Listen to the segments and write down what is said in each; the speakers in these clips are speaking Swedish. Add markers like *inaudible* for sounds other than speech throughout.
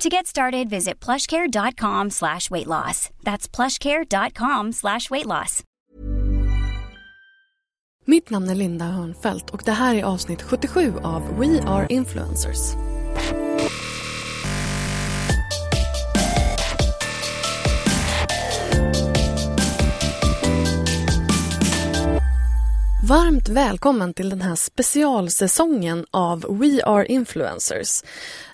To get started, visit plushcare.com slash weight loss. That's plushcare.com slash weight loss. Mitt namn är Linda Hörnfeldt och det här är avsnitt 77 av We Are Influencers. Varmt välkommen till den här specialsäsongen av We Are Influencers.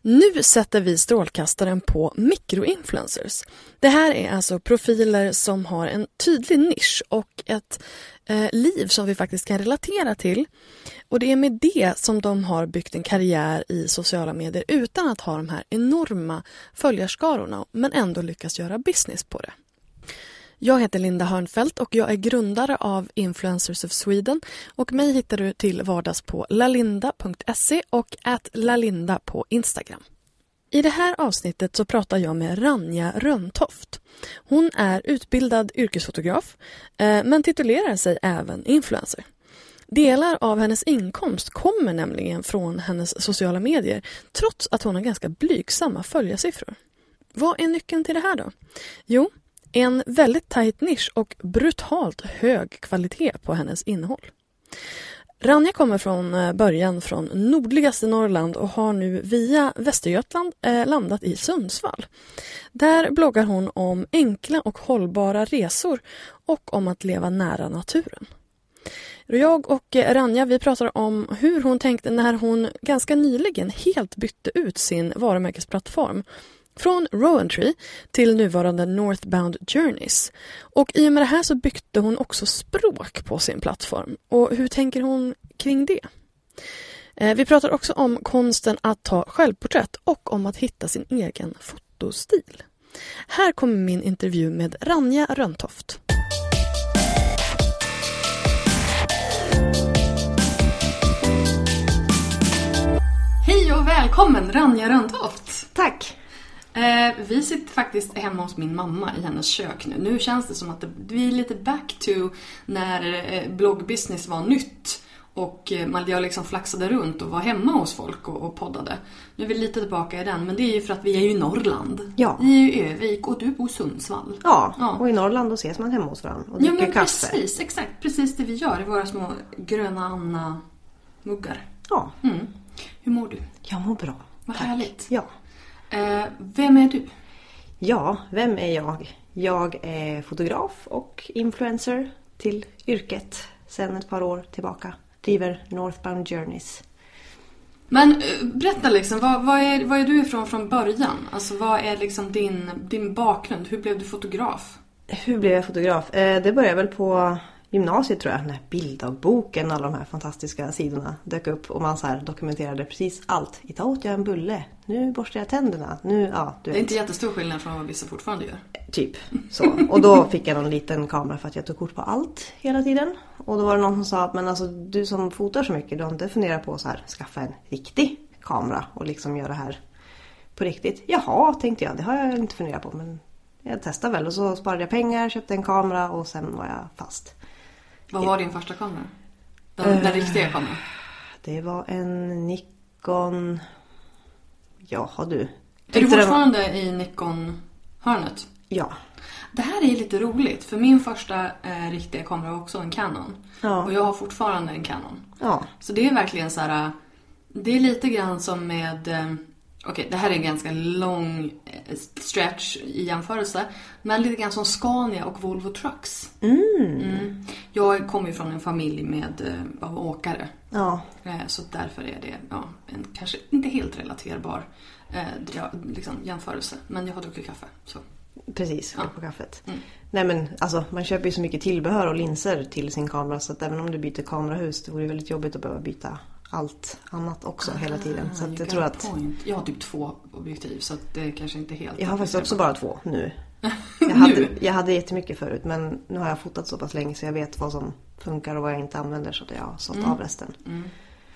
Nu sätter vi strålkastaren på mikroinfluencers. Det här är alltså profiler som har en tydlig nisch och ett eh, liv som vi faktiskt kan relatera till. Och det är med det som de har byggt en karriär i sociala medier utan att ha de här enorma följarskarorna men ändå lyckas göra business på det. Jag heter Linda Hörnfeldt och jag är grundare av Influencers of Sweden och mig hittar du till vardags på lalinda.se och at lalinda på Instagram. I det här avsnittet så pratar jag med Ranja Röntoft. Hon är utbildad yrkesfotograf eh, men titulerar sig även influencer. Delar av hennes inkomst kommer nämligen från hennes sociala medier trots att hon har ganska blygsamma följarsiffror. Vad är nyckeln till det här då? Jo, en väldigt tajt nisch och brutalt hög kvalitet på hennes innehåll. Ranja kommer från eh, början från nordligaste Norrland och har nu via Västergötland eh, landat i Sundsvall. Där bloggar hon om enkla och hållbara resor och om att leva nära naturen. Jag och eh, Ranja vi pratar om hur hon tänkte när hon ganska nyligen helt bytte ut sin varumärkesplattform från Rowantree till nuvarande Northbound Journeys. Och i och med det här så bytte hon också språk på sin plattform. Och hur tänker hon kring det? Eh, vi pratar också om konsten att ta självporträtt och om att hitta sin egen fotostil. Här kommer min intervju med Ranja Röntoft. Hej och välkommen Ranja Röntoft! Tack! Eh, vi sitter faktiskt hemma hos min mamma i hennes kök nu. Nu känns det som att det, vi är lite back to när eh, bloggbusiness var nytt och eh, man, jag liksom flaxade runt och var hemma hos folk och, och poddade. Nu är vi lite tillbaka i den, men det är ju för att vi är ju i Norrland. Ja. Vi är ju i Övik och du bor i Sundsvall. Ja, Ja. och i Norrland då ses man hemma hos varandra och Ja dricker men kaffe. precis, exakt. Precis det vi gör i våra små gröna Anna-muggar. Ja, Mm. Hur mår du? jag mår bra. Vad Tack. härligt. Ja. Eh, vem är du? ja, vem är jag? Jag är fotograf och influencer till yrket sedan ett par år tillbaka. Driver Northbound Journeys. Men eh, berätta liksom, vad, vad, är, vad är du ifrån från början? Alltså vad är liksom din, din bakgrund? Hur blev du fotograf? Hur blev jag fotograf? Eh, Det började väl på gymnasiet tror jag. När bilddagboken, alla de här fantastiska sidorna dök upp. Och man så här dokumenterade precis allt. Idag åt jag en bulle. Nu borstar jag tänderna. Nu, ja, du Det är vet. inte jättestor skillnad från vad vissa fortfarande gör. Typ så. Och då fick jag någon liten kamera för att jag tog kort på allt hela tiden. Och då var det någon som sa att men alltså du som fotar så mycket, du har inte funderat på att så här, skaffa en riktig kamera och liksom göra det här på riktigt. Jaha, tänkte jag. Det har jag inte funderat på men jag testade väl och så sparade jag pengar, köpte en kamera och sen var jag fast. Vad var din första kamera? Den, den riktiga kameran? Det var en Nikon... Jaha du. Är du Tyckte den var- fortfarande i Nikon-hörnet? Ja. Det här är lite roligt för min första eh, riktiga kamera var också en Canon. Ja. Och jag har fortfarande en Canon. Ja. Så det är verkligen så här. Det är lite grann som med... eh, Okej, det här är en ganska lång eh, stretch i jämförelse. Men lite grann som Scania och Volvo Trucks. Mm. Jag kommer ju från en familj med eh, av åkare. Ja. Eh, Så därför är det ja, en kanske inte helt relaterbar eh, liksom, jämförelse. Men jag har druckit kaffe. Så. Precis, Ja. på kaffet. Mm. Nej men alltså man köper ju så mycket tillbehör och linser till sin kamera så att även om du byter kamerahus det vore väldigt jobbigt att behöva byta allt annat också hela tiden. Så Ah, you jag tror att point. Jag har typ två objektiv så det är kanske inte helt... jag har faktiskt också bara två nu. *laughs* Jag hade, jag hade jättemycket förut men nu har jag fotat så pass länge så jag vet vad som funkar och vad jag inte använder så att jag har sålt Mm. av resten.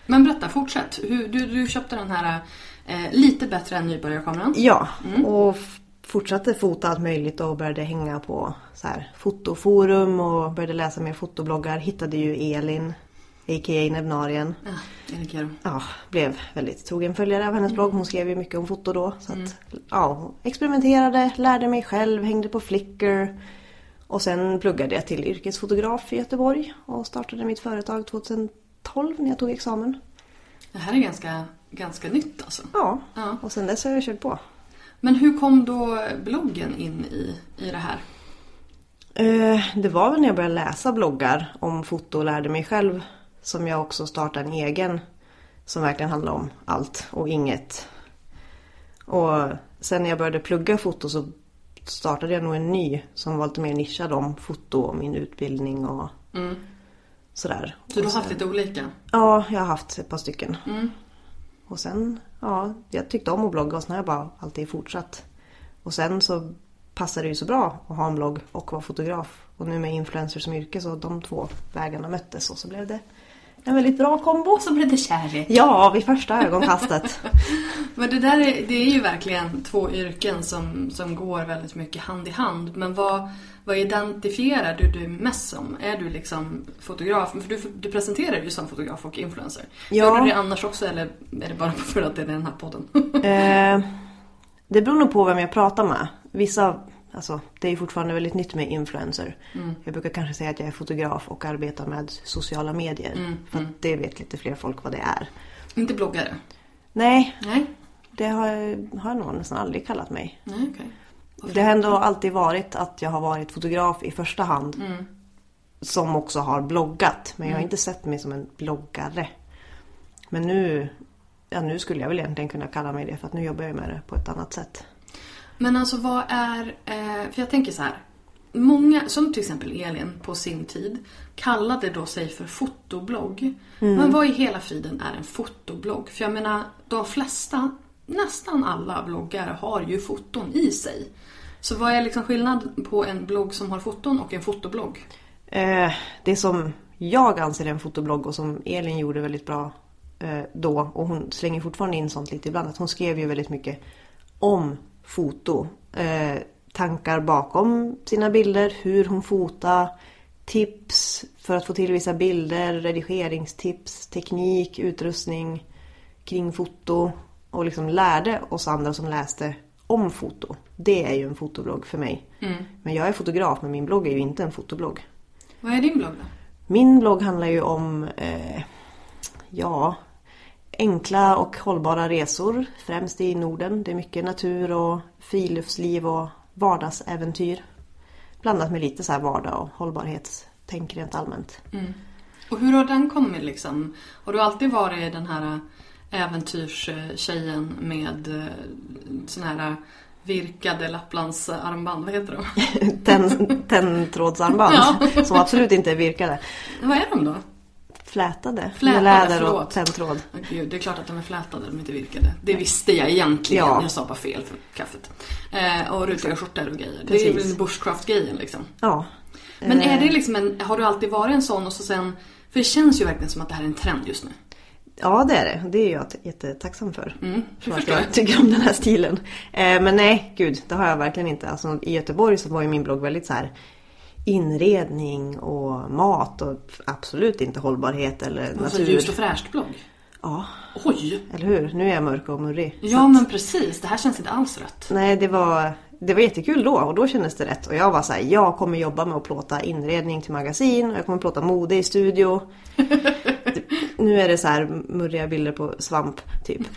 Men berätta, fortsätt. Hur, du, du köpte den här eh, lite bättre än nybörjarkameran. Ja, Mm. och fortsatte fota allt möjligt och började hänga på så här, fotoforum och började läsa mer fotobloggar. Hittade ju Elin, a.k.a. Nebnarien. Kero. Ja, blev väldigt trogen följare av hennes blogg. Hon skrev ju mycket om foto då. Så att, ja, experimenterade, lärde mig själv, hängde på Flickr. Och sen pluggade jag till yrkesfotograf i Göteborg och startade mitt företag 2012 när jag tog examen. Det här är ganska, ganska nytt alltså. Ja, Ja. och sen dess har jag kört på. Men hur kom då bloggen in i, i det här? Eh, Det var väl när jag började läsa bloggar om foto och lärde mig själv som jag också startade en egen som verkligen handlar om allt och inget. Och sen när jag började plugga foto så startade jag nog en ny som var lite mer nischad om foto och min utbildning och Mm. sådär. Så du har sen- haft lite olika? Ja, jag har haft ett par stycken. Mm. Och sen, ja, jag tyckte om att blogga och sen har jag bara alltid fortsatt. Och sen så passade det ju så bra att ha en blogg och vara fotograf. Och nu med influencer som yrke så de två vägarna möttes och så blev det en väldigt bra kombo. Blev det kärlek. Ja, vid första ögonkastet. *laughs* Men det där är, det är ju verkligen två yrken som, som går väldigt mycket hand i hand. Men vad, vad identifierar du dig mest som? Är du liksom fotograf? För du, du presenterar dig ju som fotograf och influencer. Ja. Gör du det annars också eller är det bara för att det är den här podden? *laughs* eh, det beror nog på vem jag pratar med. Vissa, alltså det är fortfarande väldigt nytt med influencer. Jag brukar kanske säga att jag är fotograf och arbetar med sociala medier. för att det vet lite fler folk vad det är. Inte bloggare? Nej, Nej? Det har, har jag nog nästan aldrig kallat mig. Nej, okej. Det har ändå alltid varit att jag har varit fotograf i första hand. Som också har bloggat. Men jag har inte sett mig som en bloggare. Men nu, ja, nu skulle jag väl egentligen kunna kalla mig det. För att nu jobbar jag med det på ett annat sätt. Men alltså vad är... Eh, för jag tänker så här. Många, som till exempel Elin på sin tid, kallade då sig för fotoblogg. Men vad i hela friden är en fotoblogg? För jag menar, de flesta, nästan alla bloggare har ju foton i sig. Så vad är liksom skillnad på en blogg som har foton och en fotoblogg? Eh, det som jag anser är en fotoblogg och som Elin gjorde väldigt bra eh, då. Och hon slänger fortfarande in sånt lite ibland. Att hon skrev ju väldigt mycket om foto. Eh, tankar bakom sina bilder, hur hon fotar, tips för att få till vissa bilder, redigeringstips, teknik, utrustning kring foto. Och liksom lärde oss andra som läste om foto. Det är ju en fotoblogg för mig. Men jag är fotograf men min blogg är ju inte en fotoblogg. Vad är din blogg då? Min blogg handlar ju om, eh, ja, enkla och hållbara resor. Främst i Norden. Det är mycket natur och friluftsliv och vardagsäventyr. Blandat med lite så här vardag och hållbarhetstänk rent allmänt. Och hur har den kommit liksom? Har du alltid varit den här äventyrstjejen med eh, sån här virkade Lapplandsarmband, vad heter de? *laughs* Tenn, Tenntrådsarmband som absolut inte är virkade. vad är de då? Flätade, Flätade, med läder och förlåt. tenntråd. Åh, Gud, det är klart att de är flätade, de är inte virkade. Det visste jag egentligen. Ja. Jag sa bara fel för kaffet. Eh, och rutiga skjortor och grejer. Det är Precis. väl bushcraft-grejen liksom. Ja. Men är Eh. det liksom en, har du alltid varit en sån och så sen... För det känns ju verkligen som att det här är en trend just nu. Ja det är det. Det är jag jättetacksam för. Mm, för att jag. tycker om den här stilen. Eh, men nej, gud, det har jag verkligen inte. Alltså, I Göteborg så var ju min blogg väldigt så här inredning och mat och absolut inte hållbarhet eller Alltså natur. ljust och fräscht blogg. Ja, Oj! eller hur? Nu är jag mörk och murrig. Ja att- men precis, det här känns inte alls rätt. Nej, det var, det var jättekul då och då kändes det rätt. Och jag var så här, jag kommer jobba med att plåta inredning till magasin och jag kommer plåta mode i studio. *laughs* nu är det så här murriga bilder på svamp typ. *laughs*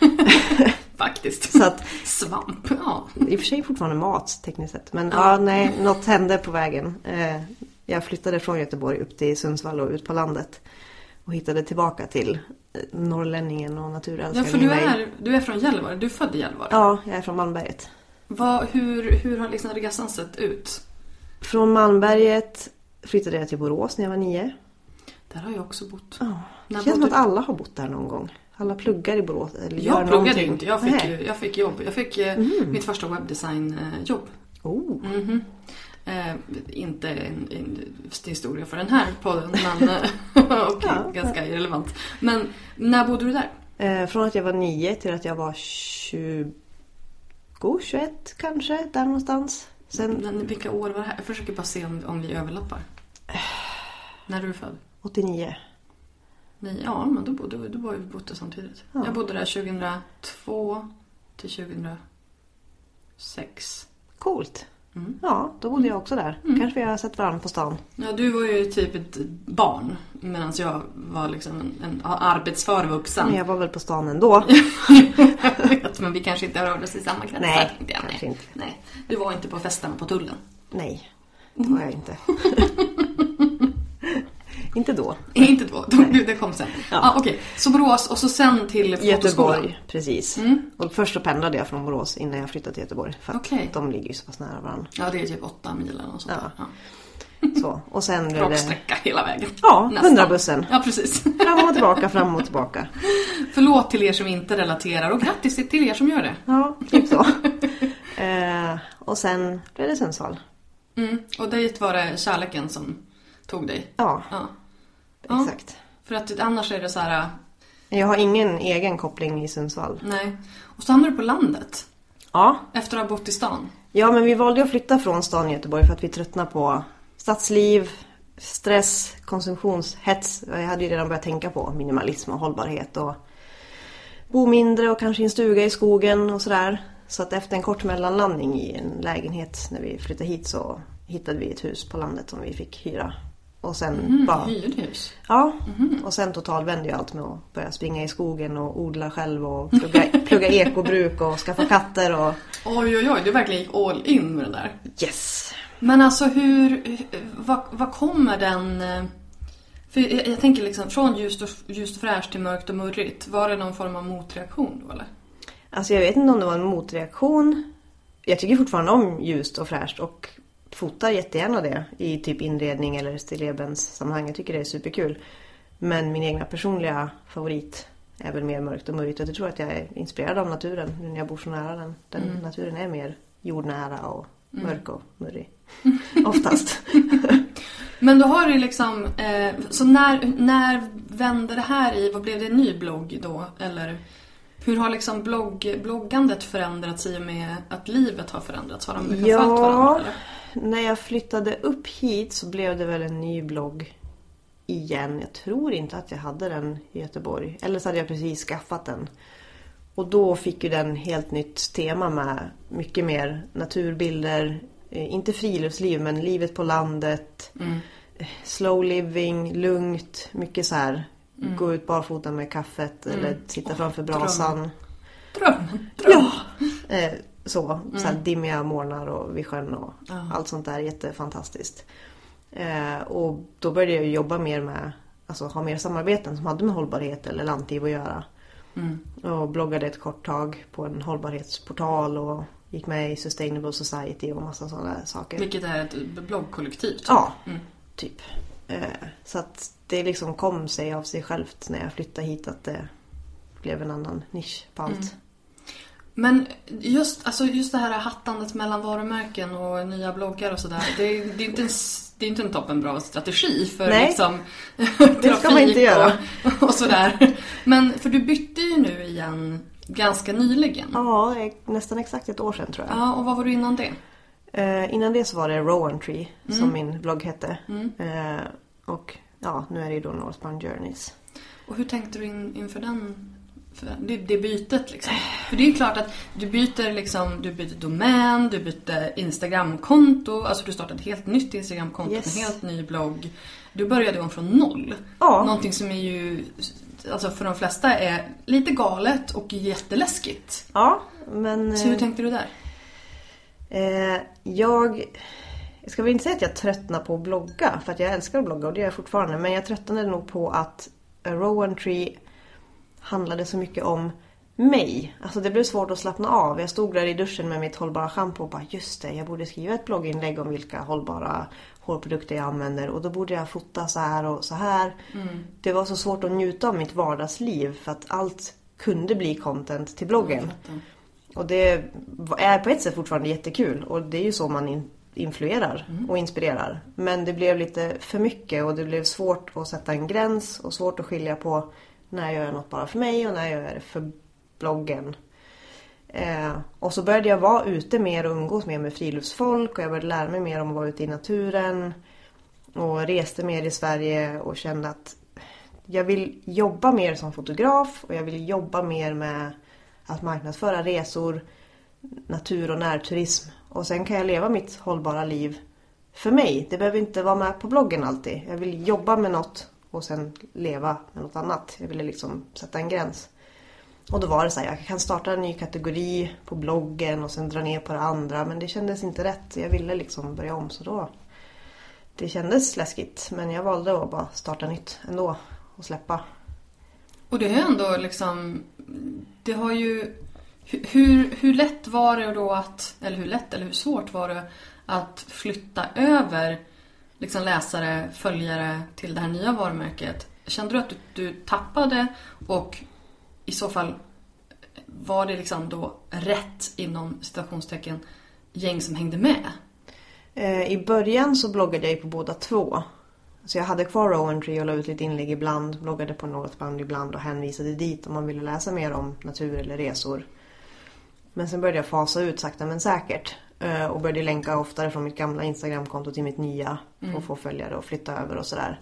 *laughs* Faktiskt. Så att, Svamp, ja. I och för sig fortfarande mat tekniskt sett. Men ja, nej, något hände på vägen. Eh, jag flyttade från Göteborg upp till Sundsvall och ut på landet. Och hittade tillbaka till eh, norrlänningen och Ja, naturälskaren för i du är, du är från Gällivare, du är född i Gällivare. Ja, jag är från Malmberget. Vad, hur, hur har liksom resan sett ut? Från Malmberget flyttade jag till Borås när jag var nio. Där har jag också bott. Ja. Det känns som att alla har bott där någon gång. Alla pluggar i Borås. Eller Jag pluggade någonting. inte, jag fick, ju, jag fick jobb. Jag fick eh, mitt första webbdesignjobb. Oh. Mhm. Eh, inte en, en historia för den här podden, men eh, *laughs* och Ja. ganska irrelevant. Men när bodde du där? Eh, från att jag var nio till att jag var 20, 21 kanske. Där någonstans. Sen Men vilka år var det här? Jag försöker bara se om, om vi överlappar. När är du född? 89. Nej, ja, men då, bodde, då var vi bott där samtidigt. Ja. Jag bodde där 2002 till 2006. Coolt. Mm. Ja, då bodde jag också där. Kanske vi har sett varandra på stan. Ja, du var ju typ ett barn medan jag var liksom en, en arbetsför vuxen. Men jag var väl på stan ändå. *laughs* Jag vet, men vi kanske inte rörde oss i samma kretsar. Nej, jag. kanske nej. inte. Nej. Du var inte på festerna på Tullen. Nej, det var jag inte. *laughs* inte då. *laughs* Inte då, då det kom sen. Ja. Ah, Okej, så Borås och så sen till fotoskolan. Göteborg, precis. Mm. Och först så pendlade jag från Borås innan jag flyttade till Göteborg. För att Okej. de ligger ju så pass nära varandra. Ja, det är typ åtta mil eller något sånt Ja. *laughs* Så. Och sen *laughs* blev det Raksträcka hela vägen. Ja. 100-bussen. Ja, precis. fram och tillbaka, fram och tillbaka. Förlåt till er som inte relaterar och grattis till er som gör det. Ja, typ så. eh, och sen blev det Sundsvall. Mm. Och dit var det kärleken som tog dig. Ja, Ja. Ja. exakt. För att annars är det så här, Jag har ingen egen koppling i Sundsvall. nej. Och så hamnar du på landet. Ja, Efter att ha bott i stan. Ja, men vi valde att flytta från stan i Göteborg för att vi tröttnade på stadsliv, stress, konsumtionshets. Jag hade ju redan börjat tänka på minimalism och hållbarhet och bo mindre och kanske i en stuga i skogen och sådär. Så att efter en kort mellanlandning i en lägenhet när vi flyttade hit så hittade vi ett hus på landet som vi fick hyra. Och sen Mm, bara... hyrhus. Ja, och sen totalvände jag allt med att börja springa i skogen och odla själv och *laughs* plugga, plugga ekobruk och skaffa katter och Oj, oj, oj, du verkligen gick all in med det där. yes! Men alltså hur, vad, vad kommer den... eh, För jag, jag tänker liksom från ljust och, ljust och fräscht till mörkt och murrigt. Var det någon form av motreaktion då eller? Alltså jag vet inte om det var en motreaktion. Jag tycker fortfarande om ljust och fräscht och fotar jättegärna det i typ inredning eller stillebenssammanhang. Jag tycker det är superkul. Men min egna personliga favorit är väl mer mörkt och murrigt. Och jag tror att jag är inspirerad av naturen nu när jag bor så nära den. Den naturen är mer jordnära och mörk och murrig. *laughs* Oftast. *laughs* Men då har du liksom... Eh, så när, när vände det här i... Vad blev det en ny blogg då? Eller hur har liksom blogg, bloggandet förändrats i och med att livet har förändrats? Har de Ja. varandra? Eller? När jag flyttade upp hit så blev det väl en ny blogg igen. Jag tror inte att jag hade den i Göteborg. Eller så hade jag precis skaffat den. Och då fick ju den helt nytt tema med mycket mer naturbilder. Eh, Inte friluftsliv men livet på landet. Mm. Eh, Slow living, lugnt. Mycket så här. Gå ut barfota med kaffet eller sitta framför brasan. Drömmen. Dröm. Ja! Så, så här dimmiga morgnar och vid sjön och allt sånt där. Jättefantastiskt. Eh, och då började jag jobba mer med, alltså ha mer samarbeten som hade med hållbarhet eller lantliv att göra. Mm. Och bloggade ett kort tag på en hållbarhetsportal och gick med i Sustainable Society och massa sådana saker. Vilket är ett bloggkollektiv. typ. Ja, Mm. typ. Eh, så att det liksom kom sig av sig självt när jag flyttade hit att det blev en annan nisch på allt. Mm. Men just, alltså just det här hattandet mellan varumärken och nya bloggar och sådär. Det, det, är inte en, det är inte en toppenbra strategi för Nej, liksom *laughs* det ska man inte göra. Och, och sådär. Men för du bytte ju nu igen ganska nyligen. Ja, nästan exakt ett år sedan tror jag. Ja, och vad var du innan det? Eh, innan det så var det Rowan Tree Mm. som min blogg hette. Eh, och ja, nu är det ju då Northbound Journeys. Och hur tänkte du in, inför den det, det bytet liksom? För det är ju klart att du byter liksom, du byter domän, du byter Instagramkonto, alltså du startar ett helt nytt Instagramkonto, Yes. en helt ny blogg. Du började om från noll. Ja. Någonting som är ju, alltså för de flesta är lite galet och jätteläskigt. Ja, men... Så hur tänkte du där? Eh, jag, jag ska väl inte säga att jag tröttnar på att blogga, för att jag älskar att blogga och det gör jag fortfarande. Men jag tröttnade nog på att Rowan Tree handlade så mycket om mig. Alltså det blev svårt att slappna av. Jag stod där i duschen med mitt hållbara schampo och bara just det, jag borde skriva ett blogginlägg om vilka hållbara hårprodukter jag använder och då borde jag fota så här och så här. Det var så svårt att njuta av mitt vardagsliv för att allt kunde bli content till bloggen. Och det är på ett sätt fortfarande jättekul och det är ju så man in, influerar och inspirerar. Men det blev lite för mycket och det blev svårt att sätta en gräns och svårt att skilja på när gör jag något bara för mig och när gör jag det för bloggen. Eh, och så började jag vara ute mer och umgås mer med friluftsfolk och jag började lära mig mer om att vara ute i naturen. Och reste mer i Sverige och kände att jag vill jobba mer som fotograf och jag vill jobba mer med att marknadsföra resor, natur och närturism. Och sen kan jag leva mitt hållbara liv för mig. Det behöver inte vara med på bloggen alltid. Jag vill jobba med något och sen leva med något annat. Jag ville liksom sätta en gräns. Och då var det så här, jag kan starta en ny kategori på bloggen och sen dra ner på det andra. Men det kändes inte rätt. Jag ville liksom börja om så då. Det kändes läskigt men jag valde att bara starta nytt ändå och släppa. Och det är ändå liksom, det har ju, hur, hur lätt var det då att, eller hur lätt eller hur svårt var det att flytta över liksom läsare, följare till det här nya varumärket? Kände du att du, du tappade och i så fall var det liksom då rätt inom citationstecken gäng som hängde med? Eh, I början så bloggade jag ju på båda två. Så jag hade kvar Rowan Tree och la ut lite inlägg ibland, bloggade på Northbound ibland och hänvisade dit om man ville läsa mer om natur eller resor. Men sen började jag fasa ut sakta men säkert eh, Och började länka oftare från mitt gamla Instagramkonto till mitt nya. Och få följare och flytta över och sådär.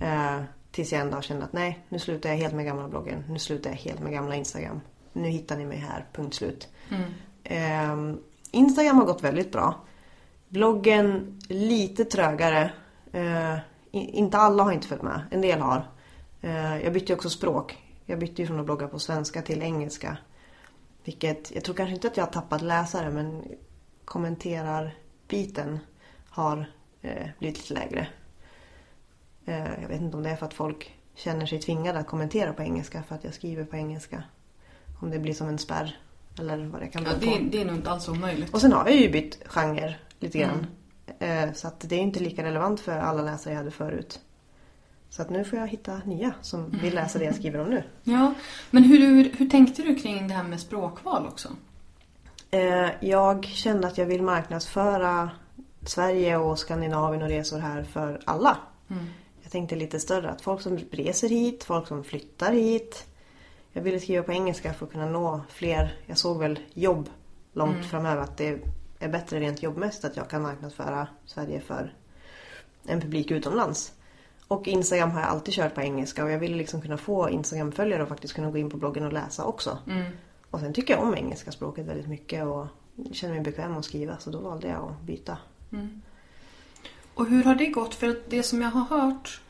Eh, Tills jag en dag kände att nej, nu slutar jag helt med gamla bloggen. Nu slutar jag helt med gamla Instagram. Nu hittar ni mig här, punkt slut. Eh, Instagram har gått väldigt bra. Bloggen lite trögare. Eh, inte alla har inte följt med. En del har. Eh, jag bytte också språk. Jag bytte ju från att blogga på svenska till engelska. Vilket, jag tror kanske inte att jag har tappat läsare men kommenterarbiten har eh, blivit lite lägre. Eh, jag vet inte om det är för att folk känner sig tvingade att kommentera på engelska för att jag skriver på engelska. Om det blir som en spärr. Eller vad det kan Ja, bero det, på. det är nog inte alls omöjligt. Och sen har jag ju bytt genre lite grann. Eh, Så att det är inte lika relevant för alla läsare jag hade förut. Så att nu får jag hitta nya som vill läsa det jag skriver om nu. Ja, men hur, hur tänkte du kring det här med språkval också? Eh, Jag kände att jag vill marknadsföra Sverige och Skandinavien och resor här för alla. Jag tänkte lite större att folk som reser hit, folk som flyttar hit. Jag ville skriva på engelska för att kunna nå fler. Jag såg väl jobb långt framöver att det är bättre rent jobbmässigt att jag kan marknadsföra Sverige för en publik utomlands. Och Instagram har jag alltid kört på engelska och jag ville liksom kunna få Instagram-följare och faktiskt kunna gå in på bloggen och läsa också. Och sen tycker jag om engelska språket väldigt mycket och känner mig bekväm att skriva så då valde jag att byta. Och hur har det gått? För att det som jag har hört,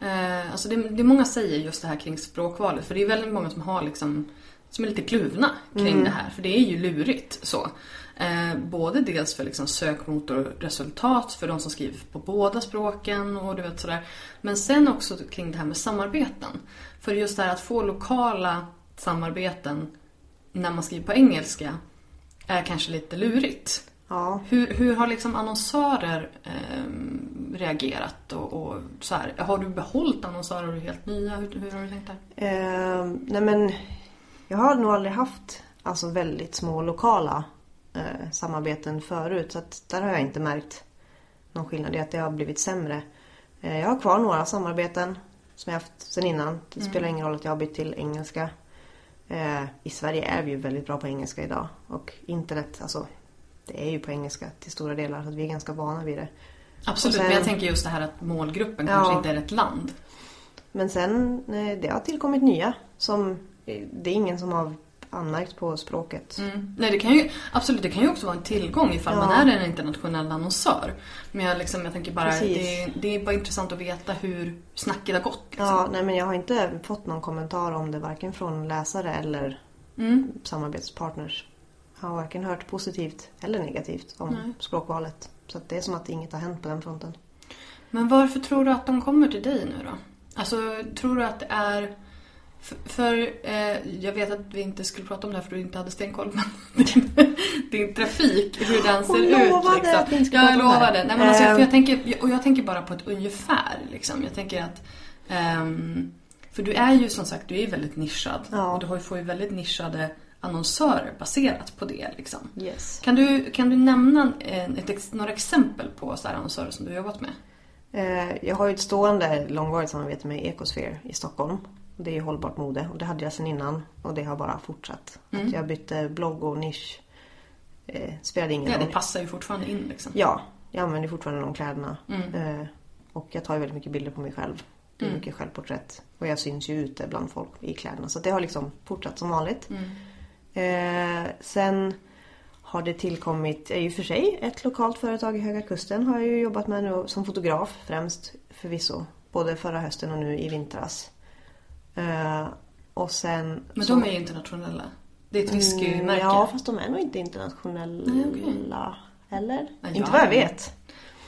eh, alltså det, det många säger just det här kring språkvalet, för det är väldigt många som har liksom, som är lite kluvna kring det här, för det är ju lurigt så. Eh, både dels för liksom sökmotorresultat för de som skriver på båda språken och du vet sådär. Men sen också kring det här med samarbeten. För just det här att få lokala samarbeten när man skriver på engelska är kanske lite lurigt. Ja, Hur, hur har liksom annonsörer ehm, reagerat? Och, och så här, har du behållit annonsörer och helt nya? Hur, hur har du tänkt där? Eh, nej men jag har nog aldrig haft alltså väldigt små lokala eh, samarbeten förut så att där har jag inte märkt någon skillnad i att det har blivit sämre. Eh, jag har kvar några samarbeten som jag haft sedan innan. Det spelar ingen roll att jag har bytt till engelska. Eh, I Sverige är vi ju väldigt bra på engelska idag och internet, alltså det är ju på engelska till stora delar så vi är ganska vana vid det. Absolut, sen- men jag tänker just det här att målgruppen Ja. kanske inte är ett land. Men sen, eh, det har tillkommit nya som det är ingen som har anmärkt på språket. Mm. Nej, det kan ju, absolut, det kan ju också vara en tillgång ifall Ja. man är en internationell annonsör. Men jag, liksom, jag tänker bara, det, det är bara intressant att veta hur snacket har gått. Liksom. Ja, nej men jag har inte fått någon kommentar om det varken från läsare eller Mm. samarbetspartners. Jag har varken hört positivt eller negativt om Nej. språkvalet. Så det är som att inget har hänt på den fronten. Men varför tror du att de kommer till dig nu då? Alltså, tror du att det är... För, för eh, jag vet att vi inte skulle prata om det här för du inte hade stenkoll, men din, *laughs* din trafik, hur den ser Hon ut. lovade liksom. att inte jag lovade. Nej, men alltså, för jag Ehm. tänker, och jag tänker bara på ett ungefär. Liksom. Jag tänker att... ehm, för du är ju som sagt, du är väldigt nischad. Ja. Och du har ju- får ju väldigt nischade annonsörer baserat på det. Liksom. Yes. Kan, du, kan du nämna en, ett, några exempel på så annonsörer som du har jobbat med? Eh, Jag har ju ett stående långvarigt samarbete med Ecosphere i Stockholm. Det är hållbart mode och det hade jag sedan innan och det har bara fortsatt. Mm. Att jag bytte blogg och nisch eh, spelade ingen Ja, det roll. passar ju fortfarande in liksom. Ja, jag använder fortfarande de kläderna. Mm. Eh, och jag tar ju väldigt mycket bilder på mig själv. Det är Mm. mycket självporträtt. Och jag syns ju ute bland folk i kläderna. Så det har liksom fortsatt som vanligt. Mm. Eh, sen har det tillkommit, i och för sig, ett lokalt företag i Höga Kusten har jag ju jobbat med nu som fotograf främst förvisso. Både förra hösten och nu i vintras. Eh, och sen... Men så- de är ju internationella. Det är ett whiskymärke. Mm, Ja, fast de är nog inte internationella. Nej, okej. Eller? Ja, inte vad jag vet.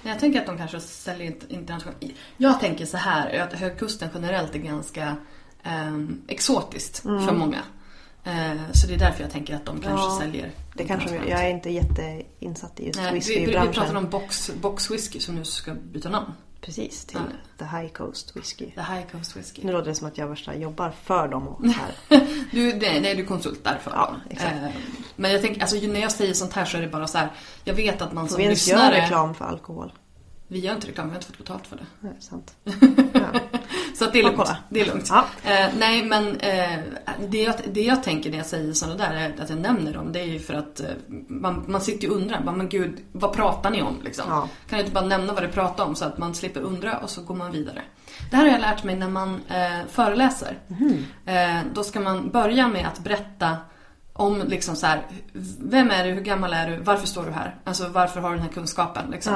Jag tänker att de kanske säljer int- internationellt. Jag tänker så här, att Högkusten generellt är ganska ehm, exotiskt Mm. för många. Eh, så det är därför jag tänker att de kanske Ja, säljer Det kanske, jag är inte jätteinsatt i just Nej, vi, vi, vi whiskybranschen. pratar om box, box whisky som nu ska byta namn. Precis, till Ja. The High Coast Whisky. The High Coast Whisky. Nu låter det som att jag värsta jobbar för dem och så här. *laughs* Du, nej, nej, du är konsult därför. Ja, exakt. Eh, men jag tänker, alltså när jag säger sånt här så är det bara så här. Jag vet att man Får som vi ens lyssnare... göra reklam för alkohol? Vi gör inte reklam, vi har inte fått betalt för det. Nej, sant. *laughs* Så att det är Ja, lugnt. kolla. Det är lugnt. Ja. Eh, nej, men eh, det, jag, det jag tänker när jag säger sådana där, är att jag nämner dem, det är ju för att eh, man, man sitter ju och undrar, bara, men gud, vad pratar ni om liksom? Ja. Kan jag inte bara nämna vad det pratar om så att man slipper undra och så går man vidare. Det här har jag lärt mig när man eh, föreläser. Eh, då ska man börja med att berätta om liksom så här, vem är du, hur gammal är du, varför står du här? Alltså varför har du den här kunskapen? Liksom.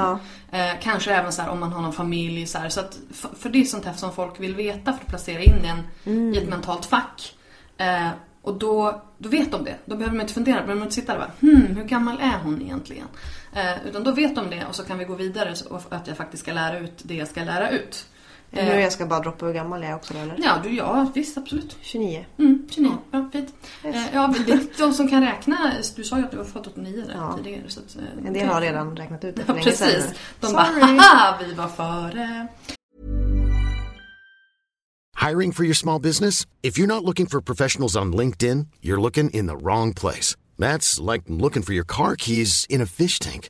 Ja. Eh, kanske även så här, om man har någon familj. Så, här, så att, för, för det är sånt här som folk vill veta för att placera in en Mm. i ett mentalt fack. Eh, och då, då vet de det. Då behöver man inte fundera. Då behöver man inte sitta där och bara, hmm, hur gammal är hon egentligen? Eh, utan då vet de det och så kan vi gå vidare och att jag faktiskt ska lära ut det jag ska lära ut. Nu jag ska bara droppa hur gammal jag är också eller? Ja, du, ja visst absolut. 29. Mm, 29. Bra, fint. Yes. Eh, ja, det är de som kan räkna. Du sa ju att du var född 89 där Ja. tidigare. Så att, eh, En del har redan räknat ut det *laughs* för Ja, länge sedan. precis. De Sorry. bara, haha, vi var före. Hiring for your small business? If you're not looking for professionals on LinkedIn, you're looking in the wrong place. That's like looking for your car keys in a fish tank.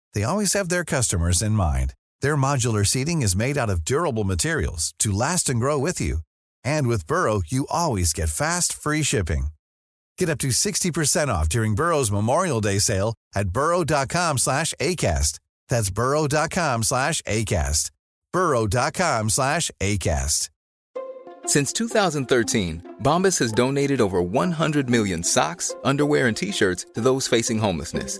they always have their customers in mind. Their modular seating is made out of durable materials to last and grow with you. And with Burrow, you always get fast, free shipping. Get up to 60% off during Burrow's Memorial Day sale at burrow.com slash ACAST. That's burrow.com slash ACAST. burrow.com slash ACAST. Since 2013, Bombas has donated over 100 million socks, underwear, and t shirts to those facing homelessness.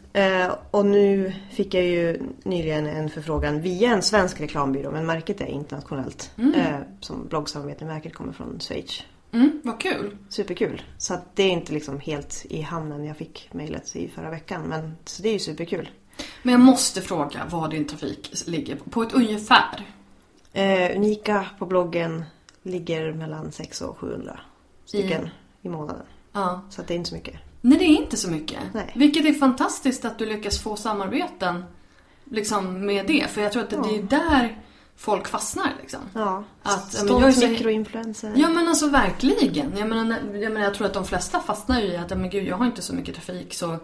Eh, och nu fick jag ju nyligen en förfrågan via en svensk reklambyrå men märket är internationellt. Mm. Eh, som bloggsamarbete. Märket kommer från Schweiz. Mm, vad kul. Superkul. Så att det är inte liksom helt i hamnen. Jag fick mejlet i förra veckan. Men så det är ju superkul. Men jag måste fråga var din trafik ligger på, ett ungefär. Eh, unika på bloggen ligger mellan 600 och 700 stycken i, månaden. Ja. Så det är inte så mycket. Nej, det är inte så mycket. Nej. Vilket är fantastiskt att du lyckas få samarbeten liksom med det. För jag tror att det, det är där folk fastnar liksom. Ja, Att, ja, stolt jag är så- mikroinfluencer. Ja men alltså verkligen. Jag menar, jag, menar, jag tror att de flesta fastnar ju i att men gud, jag har inte så mycket trafik så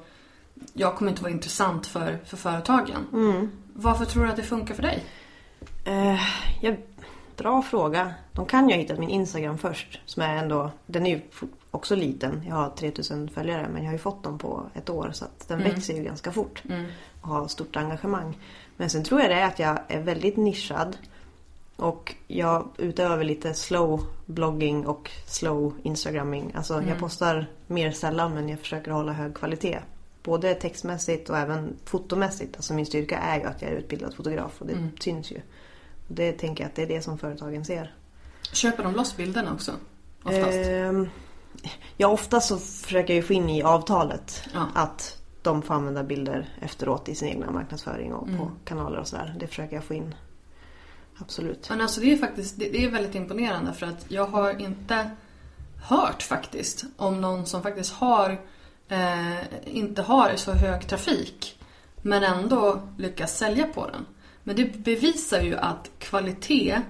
jag kommer inte vara intressant för, för företagen. Mm. Varför tror du att det funkar för dig? Eh, ja, bra fråga. De kan ju ha hittat min Instagram först. Som är ändå, den är ju också liten. Jag har 3000 följare men jag har ju fått dem på ett år. Så att den växer ju ganska fort. Och har stort engagemang. Men sen tror jag det är att jag är väldigt nischad. Och jag utövar lite slow blogging och slow instagramming. Alltså jag postar mer sällan men jag försöker hålla hög kvalitet. Både textmässigt och även fotomässigt. Alltså min styrka är ju att jag är utbildad fotograf och det syns ju. Det tänker jag att det är det som företagen ser. Köper de loss bilderna också? Oftast. Ehm, ja, oftast så försöker jag få in i avtalet Ja. att de får använda bilder efteråt i sin egna marknadsföring och Mm. på kanaler och sådär. Det försöker jag få in. Absolut. Men alltså det är faktiskt det är väldigt imponerande för att jag har inte hört faktiskt om någon som faktiskt har eh, inte har så hög trafik men ändå lyckas sälja på den. Men det bevisar ju att kvalitet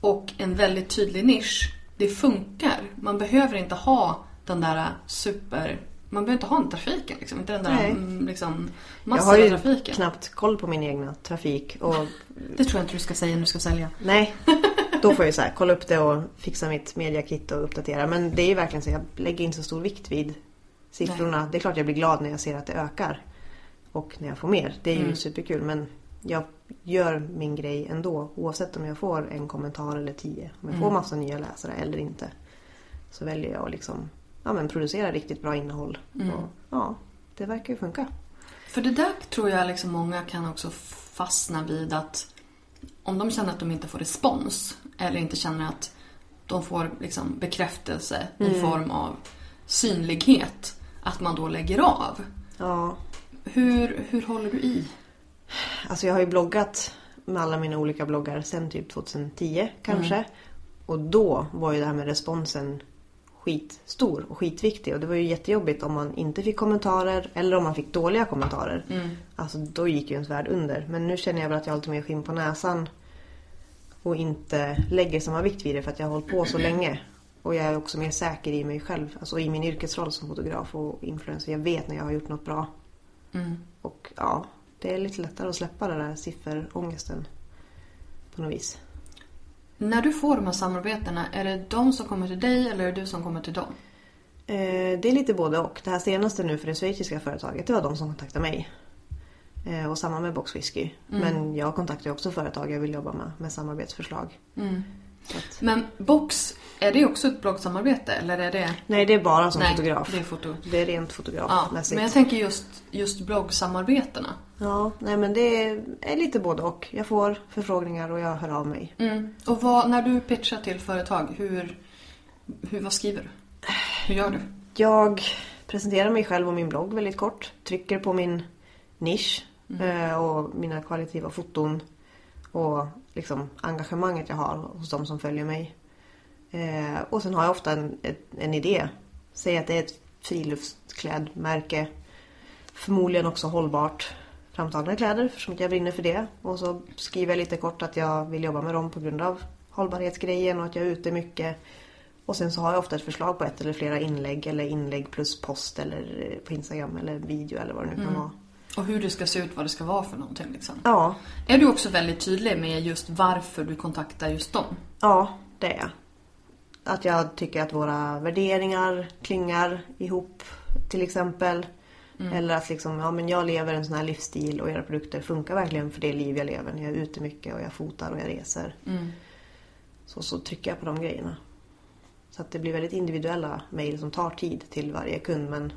och en väldigt tydlig nisch, det funkar. Man behöver inte ha den där super... Man behöver inte ha den trafiken liksom. Inte den där Nej. mm, liksom, Jag har massiva ju trafiken. knappt koll på min egna trafik. Och Det tror jag inte du ska säga när du ska sälja. nej, *laughs* då får jag ju så här, kolla upp det och fixa mitt mediakit och uppdatera. Men det är ju verkligen så, jag lägger inte så stor vikt vid siffrorna. Det är klart jag blir glad när jag ser att det ökar. Och när jag får mer. Det är ju Mm. superkul. Men jag gör min grej ändå. Oavsett om jag får en kommentar eller tio. Om jag får massa nya läsare eller inte. Så väljer jag att liksom, ja, men producera riktigt bra innehåll. Och, ja, det verkar ju funka. För det där tror jag liksom många kan också fastna vid att om de känner att de inte får respons eller inte känner att de får liksom bekräftelse i form av synlighet, att man då lägger av. Ja, Hur, hur håller du i? Alltså jag har ju bloggat med alla mina olika bloggar sedan typ 2010 kanske. Och då var ju det här med responsen skitstor och skitviktig. Och det var ju jättejobbigt om man inte fick kommentarer eller om man fick dåliga kommentarer. Alltså då gick ju ens värld under. Men nu känner jag väl att jag har lite mer skinn på näsan. Och inte lägger samma vikt vid det för att jag har hållit på så länge. Och jag är också mer säker i mig själv. Alltså i min yrkesroll som fotograf och influencer. Jag vet när jag har gjort något bra. Och ja, det är lite lättare att släppa den där sifferångesten. På något vis. När du får de här samarbetena, är det de som kommer till dig eller är det du som kommer till dem? Eh, det är lite både och. Det här senaste nu för det schweiziska företaget, det var de som kontaktade mig. Eh, och samma med Box Whisky. Men jag kontaktar också företag jag vill jobba med, med samarbetsförslag. Så att, Men Box, är det också ett bloggsamarbete eller är det... nej, det är bara som Nej, fotograf. det är foto. Det är rent Ja, fotografmässigt. men jag tänker just, just bloggsamarbetena. Ja, nej men det är, lite både och. Jag får förfrågningar och jag hör av mig. Mm. Och vad, när du pitchar till företag, hur, hur, vad skriver du? Hur gör du? Jag presenterar mig själv och min blogg väldigt kort. Trycker på min nisch eh, och mina kvalitativa foton. Och liksom engagemanget jag har hos de som följer mig. Eh, och sen har jag ofta en, en idé. Säg att det är ett friluftsklädmärke. Förmodligen också hållbart framtagna kläder eftersom jag brinner för det. Och så skriver jag lite kort att jag vill jobba med dem på grund av hållbarhetsgrejen och att jag är ute mycket. Och sen så har jag ofta ett förslag på ett eller flera inlägg eller inlägg plus post eller eh, på Instagram eller video eller vad det nu kan vara. Och hur det ska se ut, vad det ska vara för någonting liksom. Ja, Är du också väldigt tydlig med just varför du kontaktar just dem? ja det är jag. Att jag tycker att våra värderingar klingar ihop till exempel. Eller att liksom, ja men jag lever en sån här livsstil och era produkter funkar verkligen för det liv jag lever. När jag är ute mycket och jag fotar och jag reser. Så, så trycker jag på de grejerna. Så att det blir väldigt individuella mejl som tar tid till varje kund men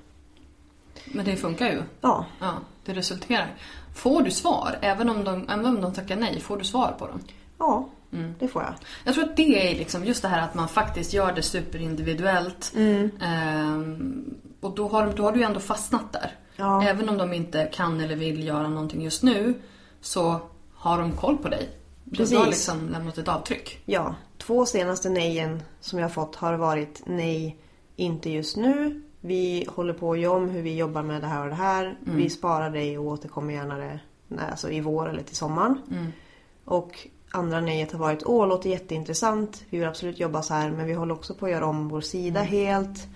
Men det funkar ju. ja, Ja, det resulterar. Får du svar, även om de, även om de tackar nej, får du svar på dem? ja Det får jag. Jag tror att det är liksom just det här att man faktiskt gör det superindividuellt. Ehm, och då har, då har du ju ändå fastnat där. Ja. Även om de inte kan eller vill göra någonting just nu så har de koll på dig. Precis. Du har liksom lämnat ett avtryck. Ja, två senaste nejen som jag har fått har varit nej, inte just nu. Vi håller på att göra om hur vi jobbar med det här och det här. Vi sparar dig och återkommer gärna det, alltså i vår eller till sommaren. Och andra nejet har varit åh, låter jätteintressant. Vi vill absolut jobba så här men vi håller också på att göra om vår sida helt.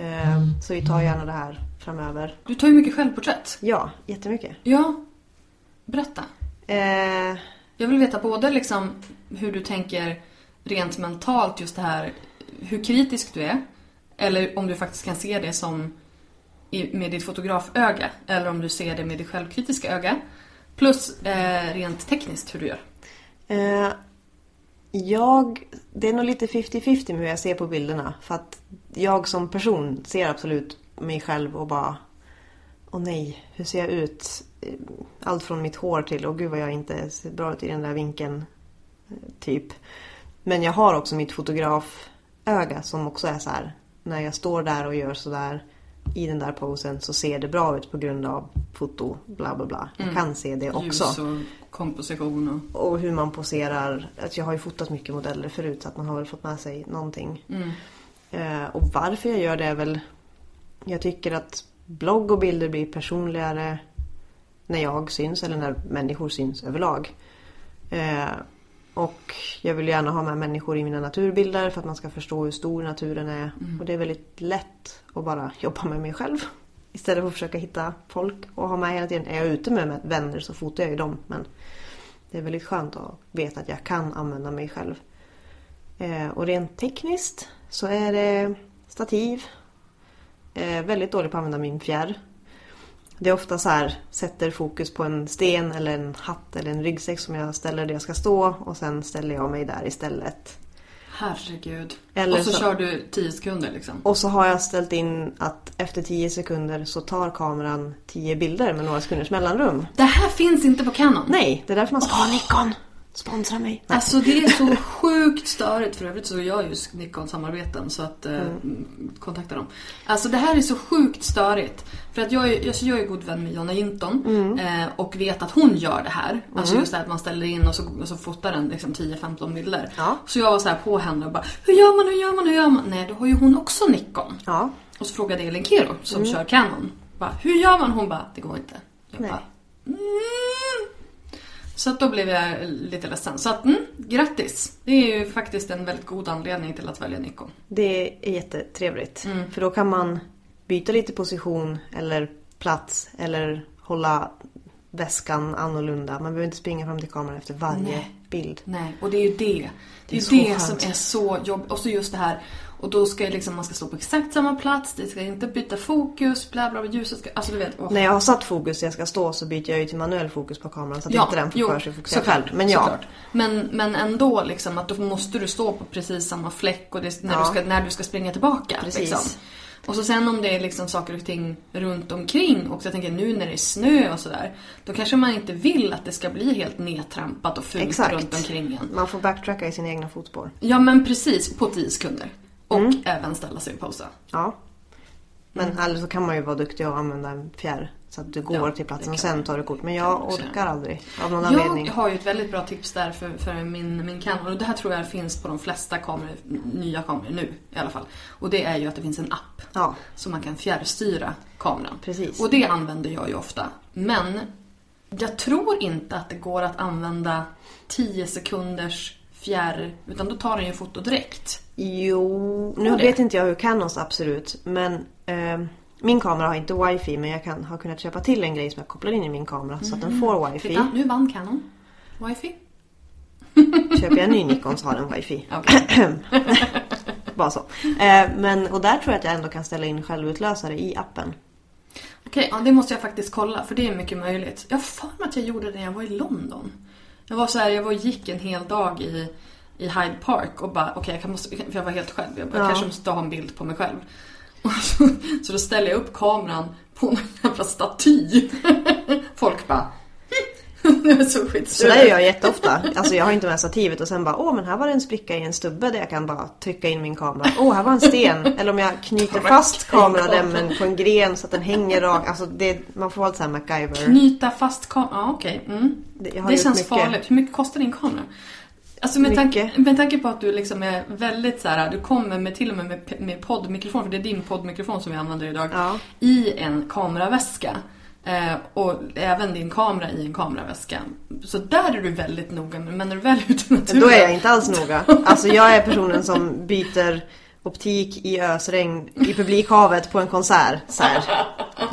Eh, Så vi tar gärna det här framöver. Du tar ju mycket självporträtt. Ja, jättemycket. Ja. Berätta. Eh, Jag vill veta både liksom hur du tänker rent mentalt just det här hur kritisk du är. Eller om du faktiskt kan se det som med ditt fotograföga. Eller om du ser det med ditt självkritiska öga. Plus eh, rent tekniskt hur du gör. Eh, jag, det är nog lite 50-50 med hur jag ser på bilderna. För att jag som person ser absolut mig själv och bara Åh nej, hur ser jag ut? Allt från mitt hår till åh gud vad jag inte ser bra ut i den där vinkeln. Typ. Men jag har också mitt fotograföga som också är så här. När jag står där och gör sådär i den där posen så ser det bra ut på grund av foto, bla bla bla. Jag kan se det också. Ljus och komposition och... Och hur man poserar. Alltså jag har ju fotat mycket modeller förut så att man har väl fått med sig någonting. Eh, och varför jag gör det är väl... Jag tycker att blogg och bilder blir personligare när jag syns eller när människor syns överlag. Eh, och jag vill gärna ha med människor i mina naturbilder för att man ska förstå hur stor naturen är. Och det är väldigt lätt att bara *laughs* jobba med mig själv. Istället för att försöka hitta folk och ha med hela tiden. Är jag ute med vänner så fotar jag ju dem. Men det är väldigt skönt att veta att jag kan använda mig själv. Eh, och rent tekniskt så är det stativ. Eh, väldigt dålig på att använda min fjärr. Det är ofta så här, sätter fokus på en sten eller en hatt eller en ryggsäck som jag ställer där jag ska stå och sen ställer jag mig där istället. Herregud. Eller och så, så- kör du 10 sekunder liksom. Och så har jag ställt in att efter 10 sekunder så tar kameran 10 bilder med några sekunders mellanrum. Det här finns inte på Canon. Nej, det är därför man ska ha Nikon. Sponsra mig. Nej. Alltså det är så sjukt störigt. För övrigt så gör jag ju Nikon-samarbeten så att eh, kontakta dem. Alltså det här är så sjukt störigt. För att jag är, alltså jag är god vän med Jonna Jinton eh, och vet att hon gör det här. Alltså just det här att man ställer in och så, och så fotar den liksom 10-15 bilder. Ja. Så jag var så här på henne och bara Hur gör man, hur gör man, hur gör man? Nej, då har ju hon också Nikon. Ja. Och så frågade jag Elin Kero som kör Canon. Bara, hur gör man? Hon bara, det går inte. Jag Nej. bara, mm. Så att då blev jag lite ledsen. Så att, mm, grattis! Det är ju faktiskt en väldigt god anledning till att välja Nikon. Det är jättetrevligt. Mm. För då kan man byta lite position eller plats eller hålla väskan annorlunda. Man behöver inte springa fram till kameran efter varje Nej. bild. Nej, och det är ju det. Det är, Det är det som är så jobbigt. Och så just det här. Och då ska liksom, man ska stå på exakt samma plats, det ska inte byta fokus, bla bla, bla ljuset ska... Alltså du vet. åh. När jag har satt fokus jag ska stå så byter jag ju till manuell fokus på kameran så att inte den får jo, för sig fokusera själv. Men ja, såklart. Men, men ändå liksom att då måste du stå på precis samma fläck och det, när, Ja. du ska, när du ska springa tillbaka. Precis. Liksom. Och så sen om det är liksom saker och ting runt omkring och jag tänker nu när det är snö och sådär. Då kanske man inte vill att det ska bli helt nedtrampat och fult Exakt. runt omkring en. man får backtracka i sina egna fotspår. Ja men precis, på 10 sekunder. Och Mm. även ställa sig och posa. Ja. Men eller så kan man ju vara duktig och använda en fjärr så att du går Mm. Ja, till platsen och sen tar du kort. Men jag orkar aldrig av någon anledning. Jag har ju ett väldigt bra tips där för, för min, min Canon. Och det här tror jag finns på de flesta kameror, nya kameror nu i alla fall. Och det är ju att det finns en app. Ja, Så man kan fjärrstyra kameran. Precis. Och det använder jag ju ofta. Men jag tror inte att det går att använda 10 sekunders fjärr. Utan då tar den ju foto direkt. Jo, nu vet inte jag hur Canons app ser ut. Men eh, min kamera har inte wifi men jag kan, har kunnat köpa till en grej som jag kopplar in i min kamera så att den får wifi. Titta, nu vann Canon. Wifi. *laughs* Köper jag en ny Nikon så har den wifi. *laughs* Okej. *laughs* Bara så. Eh, men, och där tror jag att jag ändå kan ställa in självutlösare i appen. Okej, ja, det måste jag faktiskt kolla för det är mycket möjligt. Jag har för mig att jag gjorde det när jag var i London. Jag var så här, jag var och gick en hel dag i, i Hyde Park och bara okej, jag kan måste, för jag var helt själv. Jag bara, Ja. kanske måste ha en bild på mig själv. *laughs* Så, så då ställer jag upp kameran på en jävla staty. *laughs* Folk bara "Hm, Du är *laughs* så Så det gör jag jätteofta. Alltså jag har inte med stativet och sen bara åh men här var det en spricka i en stubbe där jag kan bara trycka in min kamera. Åh här var en sten. Eller om jag knyter fast kameraremmen på en gren så att den hänger rakt. Alltså det, man får vara lite såhär MacGyver. Knyta fast kameran. Ja, okej. Mm. Det- Det, känns mycket. farligt. Hur mycket kostar din kamera? Alltså med, tanke, med tanke på att du liksom är väldigt så här, du kommer med till och med med, med poddmikrofon, för det är din poddmikrofon som vi använder idag, Ja. i en kameraväska. Eh, och även din kamera i en kameraväska. Så där är du väldigt noga, men när du väl är ute i naturen... Då är jag inte alls noga. Alltså jag är personen som byter optik i ösregn i publikhavet på en konsert. Så här.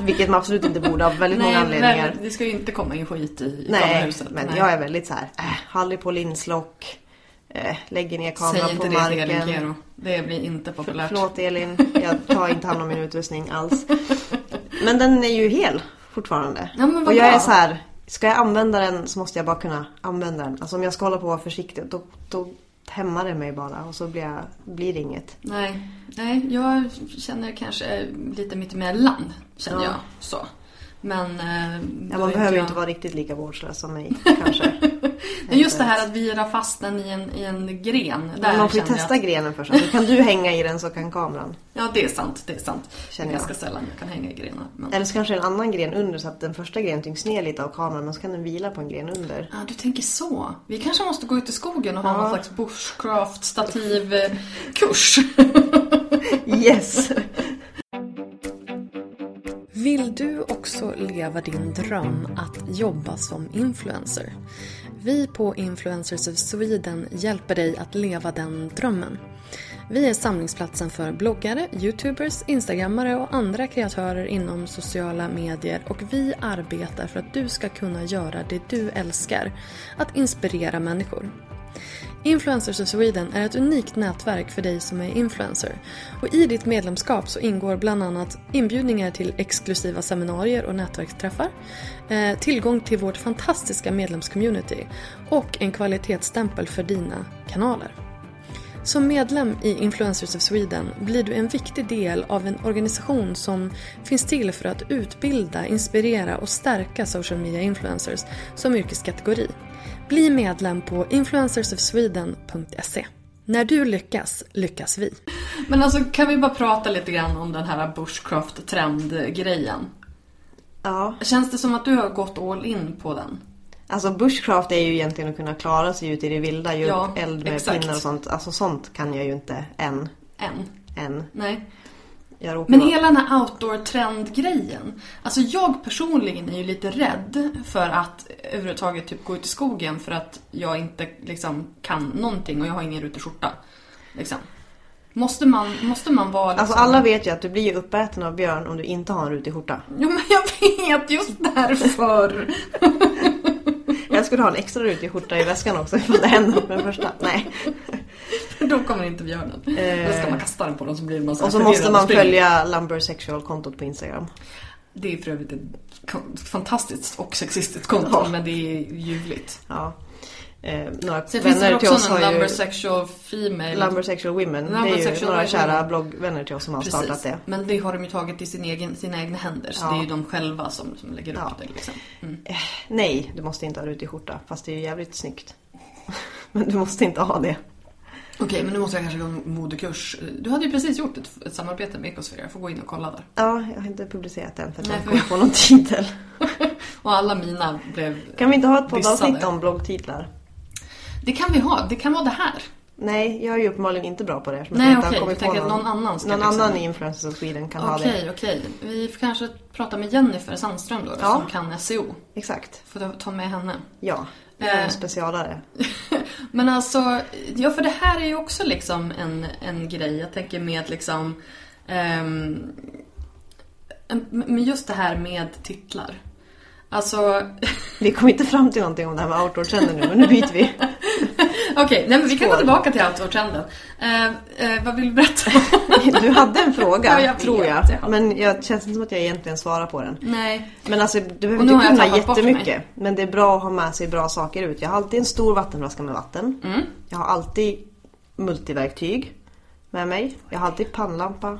Vilket man absolut inte borde av väldigt många anledningar. väl, det ska ju inte komma in skit i, i Nej, kamerahuset. men Nej. jag är väldigt så här. Äh, håller på linslock. Äh, lägger ner Säg kameran inte på det till Elin marken. Kero. Det blir inte För, populärt. förlåt Elin, jag tar inte hand om min utrustning alls. Men den är ju hel fortfarande. Ja, men och jag bra. är så här. Ska jag använda den så måste jag bara kunna använda den. Alltså om jag ska hålla på och vara försiktig då, då hämmar det mig bara och så blir, jag, blir det inget. Nej, nej, jag känner kanske lite mittemellan, känner Ja. jag. Så. Men... eh, Ja, man behöver jag- inte vara riktigt lika vårdslös som mig kanske. *laughs* Men just det här att vira fast den i en, i en gren. Där Men man får ju jag testa att- grenen först. Alltså, kan du *laughs* hänga i den så kan kameran. Ja, det är sant. Det är sant. Känner det är jag. ganska sällan jag kan hänga i grenar. Men... Eller så kanske en annan gren under så att den första grenen tyngs ner lite av kameran men så kan den vila på en gren under. Ja, du tänker så. Vi kanske måste gå ut i skogen och ha Ja. någon slags bushcraft-stativ-kurs. *laughs* Yes! Vill du också leva din dröm att jobba som influencer? Vi på Influencers of Sweden hjälper dig att leva den drömmen. Vi är samlingsplatsen för bloggare, youtubers, instagrammare och andra kreatörer inom sociala medier och vi arbetar för att du ska kunna göra det du älskar, att inspirera människor. Influencers of Sweden är ett unikt nätverk för dig som är influencer. Och I ditt medlemskap så ingår bland annat inbjudningar till exklusiva seminarier och nätverksträffar, eh, tillgång till vårt fantastiska medlemscommunity och en kvalitetsstämpel för dina kanaler. Som medlem i Influencers of Sweden blir du en viktig del av en organisation som finns till för att utbilda, inspirera och stärka social media influencers som yrkeskategori. Bli medlem på influencersofsweden.se. När du lyckas, lyckas vi. Men alltså kan vi bara prata lite grann om den här bushcraft-trend-grejen? Ja, Känns det som att du har gått all in på den? alltså bushcraft är ju egentligen att kunna klara sig ute i det vilda, göra Ja, eld med exakt. pinnar och sånt. Alltså sånt kan jag ju inte än. Än? än. Nej. Men hela den här outdoor-trend-grejen. Alltså jag personligen är ju lite rädd för att överhuvudtaget typ gå ut i skogen för att jag inte liksom kan någonting och jag har ingen rutig skjorta. Liksom. Måste man, måste man vara liksom... Alltså alla vet ju att du blir uppäten av björn om du inte har en rutig skjorta. Jo men jag vet, just därför. *laughs* Jag skulle ha en extra rutig skjorta i väskan också ifall det händer något med första. Nej. Då kommer inte björnen. Då ska man kasta den på dem så blir så Eh. Och så måste man följa Lumbersexual-kontot på Instagram. Det är för övrigt ett fantastiskt och sexistiskt konto Ja. men det är ljuvligt. Ja. Eh, några Sen vänner till också oss har ju... lumbersexual female. Lumbersexual Women. det är ju Lumbersexual några kära women. bloggvänner till oss som har startat Precis. det. Men det har de ju tagit i sin egen, sina egna händer. Så Ja. det är ju de själva som, som lägger upp Ja. det. Liksom. Mm. Nej, du måste inte ha rutig skjorta. Fast det är ju jävligt snyggt. *laughs* Men du måste inte ha det. Okej, men nu måste jag kanske gå en modekurs. Du hade ju precis gjort ett, ett samarbete med Ecosfera. Jag får gå in och kolla där. Ja, jag har inte publicerat den för att jag inte kommer på någon titel. *laughs* Och alla mina blev... Kan vi inte ha ett poddavsnitt om bloggtitlar? Det kan vi ha. Det kan vara det här. Nej, jag är ju uppenbarligen inte bra på det. eftersom Nej, jag inte har okej. kommit på att någon annan Någon liksom- annan i Influencers of Sweden kan ha Okej, det. okej. Vi får kanske prata med Jennifer Sandström då, Ja. som kan SEO. Exakt. Får ta- med henne. Ja. Jag är Eh. en specialare. *laughs* Men alltså, ja för det här är ju också liksom en, en grej. Jag tänker med liksom... ehm, en- men just det här med titlar. Alltså, Vi kom inte fram till någonting om det här med outdoor-trenden nu, men nu byter vi. *laughs* okej, nej men vi kan gå tillbaka till outdoor-trenden. Eh, eh, vad vill du berätta? Du hade en *laughs* fråga, Ja, jag tror jag. jag. Men jag känns inte som att jag egentligen svarar på den. nej. Men alltså, du behöver inte kunna jättemycket. Men det är bra att ha med sig bra saker ut. Jag har alltid en stor vattenflaska med vatten. Mm. Jag har alltid multiverktyg med mig. Jag har alltid pannlampa.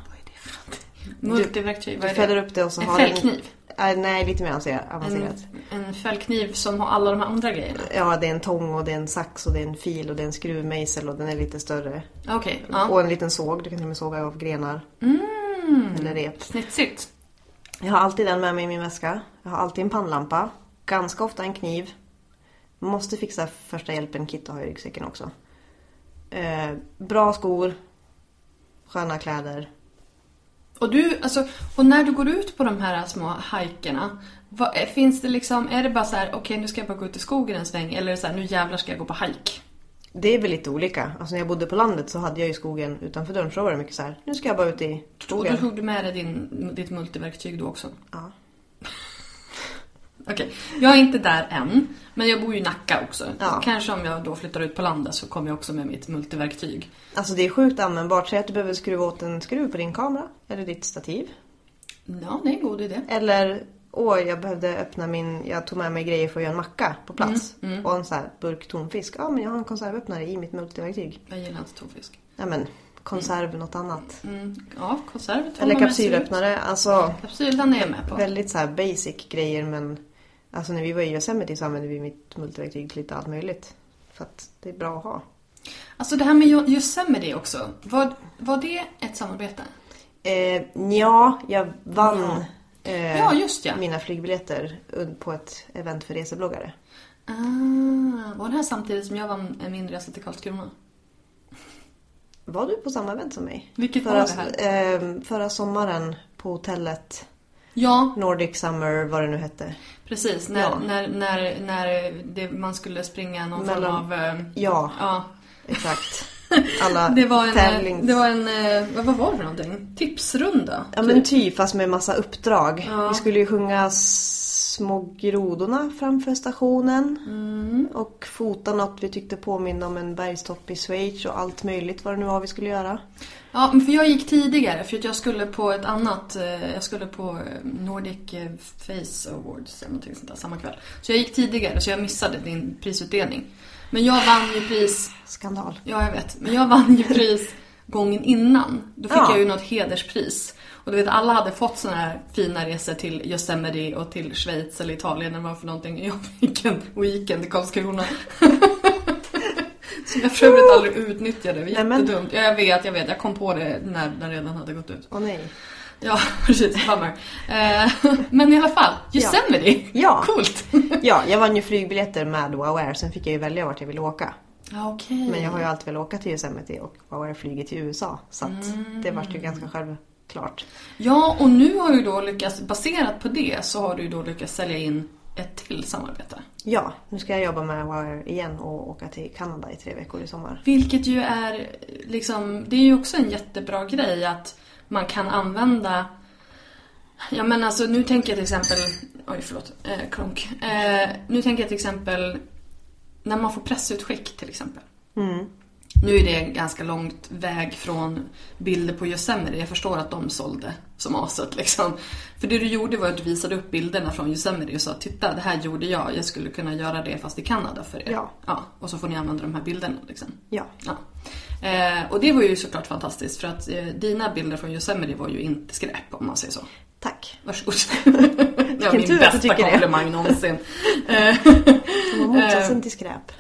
Multiverktyg, vad Du är fäller det? upp det och så En har du fällkniv? Äh, nej, lite mer avancerat. En, en fällkniv som har alla de här andra grejerna? Ja, det är en tång och det är en sax och det är en fil och det är en skruvmejsel och den är lite större. Okej, ja. Och en liten såg. Du kan till och med såga av grenar. Mm. Eller rep. Snitsigt. Jag har alltid den med mig i min väska. Jag har alltid en pannlampa. Ganska ofta en kniv. Måste fixa första hjälpen-kit och ha i ryggsäcken också. Eh, bra skor. Sköna kläder. Och du, alltså, och när du går ut på de här små hajkerna, vad, finns det liksom, är det bara så här, okej nu ska jag bara gå ut i skogen en sväng, eller är det så här, nu jävlar ska jag gå på hajk? Det är väl lite olika. Alltså när jag bodde på landet så hade jag ju skogen utanför dörren så var det mycket så här. Nu ska jag bara ut i Och då skogen. tog du med dig din, ditt multiverktyg då också? Ja. Okej, jag är inte där än, men jag bor ju i Nacka också. Ja. Kanske om jag då flyttar ut på landet så kommer jag också med mitt multiverktyg. Alltså det är sjukt användbart. Säg att du behöver skruva åt en skruv på din kamera. Eller ditt stativ. Ja, det är en god idé. Eller, åh jag behövde öppna min, jag tog med mig grejer för att göra en macka på plats. Och en så här burk tonfisk. Ja men jag har en konservöppnare i mitt multiverktyg. Jag gillar inte tonfisk. Ja men, konserv något annat. Mm. Ja, konserv Eller kapsylöppnare. Alltså Kapsyl, den är jag med på. väldigt så basic grejer men Alltså när vi var i Yosemite så använde vi mitt multiverktyg till lite allt möjligt. För att det är bra att ha. Alltså det här med Yo- Yosemite också, var, var det ett samarbete? Eh, ja, jag vann eh, Ja, just ja. mina flygbiljetter på ett event för resebloggare. Ah, var det här samtidigt som jag vann min resa till Karlskrona? Var du på samma event som mig? Vilket förra, var det här? Eh, förra sommaren på hotellet Ja, Nordic Summer, vad det nu hette. precis. När, Ja. när, när, när det, man skulle springa någon Mellan- form av... eh, Ja, Ja, exakt. *laughs* Alla det var en, tävlings... det var en eh, vad, var det för någonting? Tipsrunda? Ja men typ, fast med massa uppdrag. Ja. Vi skulle ju sjunga Små grodorna framför stationen. Mm. Och fota något vi tyckte påminna om en bergstopp i Schweiz och allt möjligt vad det nu var vi skulle göra. Ja, för jag gick tidigare för att jag skulle på ett annat, eh, jag skulle på eh, Nordic eh, Face Awards eller någonting sånt där samma kväll. Så jag gick tidigare så jag missade din prisutdelning. Men jag vann ju pris, Skandal. ja jag vet, men jag vann ju pris *laughs* gången innan. Då fick Ja. jag ju något hederspris. Och du vet alla hade fått såna här fina resor till Yosemite och till Schweiz eller Italien eller vad för någonting. Jag fick en weekend i Karlskrona. *laughs* Som jag för övrigt aldrig utnyttjade. Det var jättedumt. Ja, jag vet, jag vet. Jag kom på det när den redan hade gått ut. Åh nej. Ja, *laughs* precis. Bummer. Eh, men i alla fall, Yosemite. Ja. Coolt. Ja, jag vann ju flygbiljetter med Wow Air. Sen fick jag ju välja vart jag ville åka. Ja, okej. Men jag har ju alltid velat åka till Yosemite och Wow Air flyger till USA. Så att det vart ju ganska självklart. Ja, och nu har du då lyckats, baserat på det, så har du då lyckats sälja in ett till samarbete. Ja, nu ska jag jobba med Air igen och åka till Kanada i tre veckor i sommar. Vilket ju är liksom, det är ju också en jättebra grej att man kan använda Ja men alltså nu tänker jag till exempel, oj förlåt, eh, klonk. Eh, nu tänker jag till exempel när man får pressutskick till exempel. Nu är det ganska långt väg från bilder på Yosemite. Jag förstår att de sålde som aset liksom. För det du gjorde var att du visade upp bilderna från Yosemite och sa titta det här gjorde jag, jag skulle kunna göra det fast i Kanada för er. Ja. ja och så får ni använda de här bilderna liksom. Ja. Ja. Eh, och det var ju såklart fantastiskt för att eh, dina bilder från Yosemite var ju inte skräp om man säger så. Tack. Varsågod. *laughs* det var min bästa tycker det. komplimang någonsin. *laughs* Eh, var motsatsen till skräp.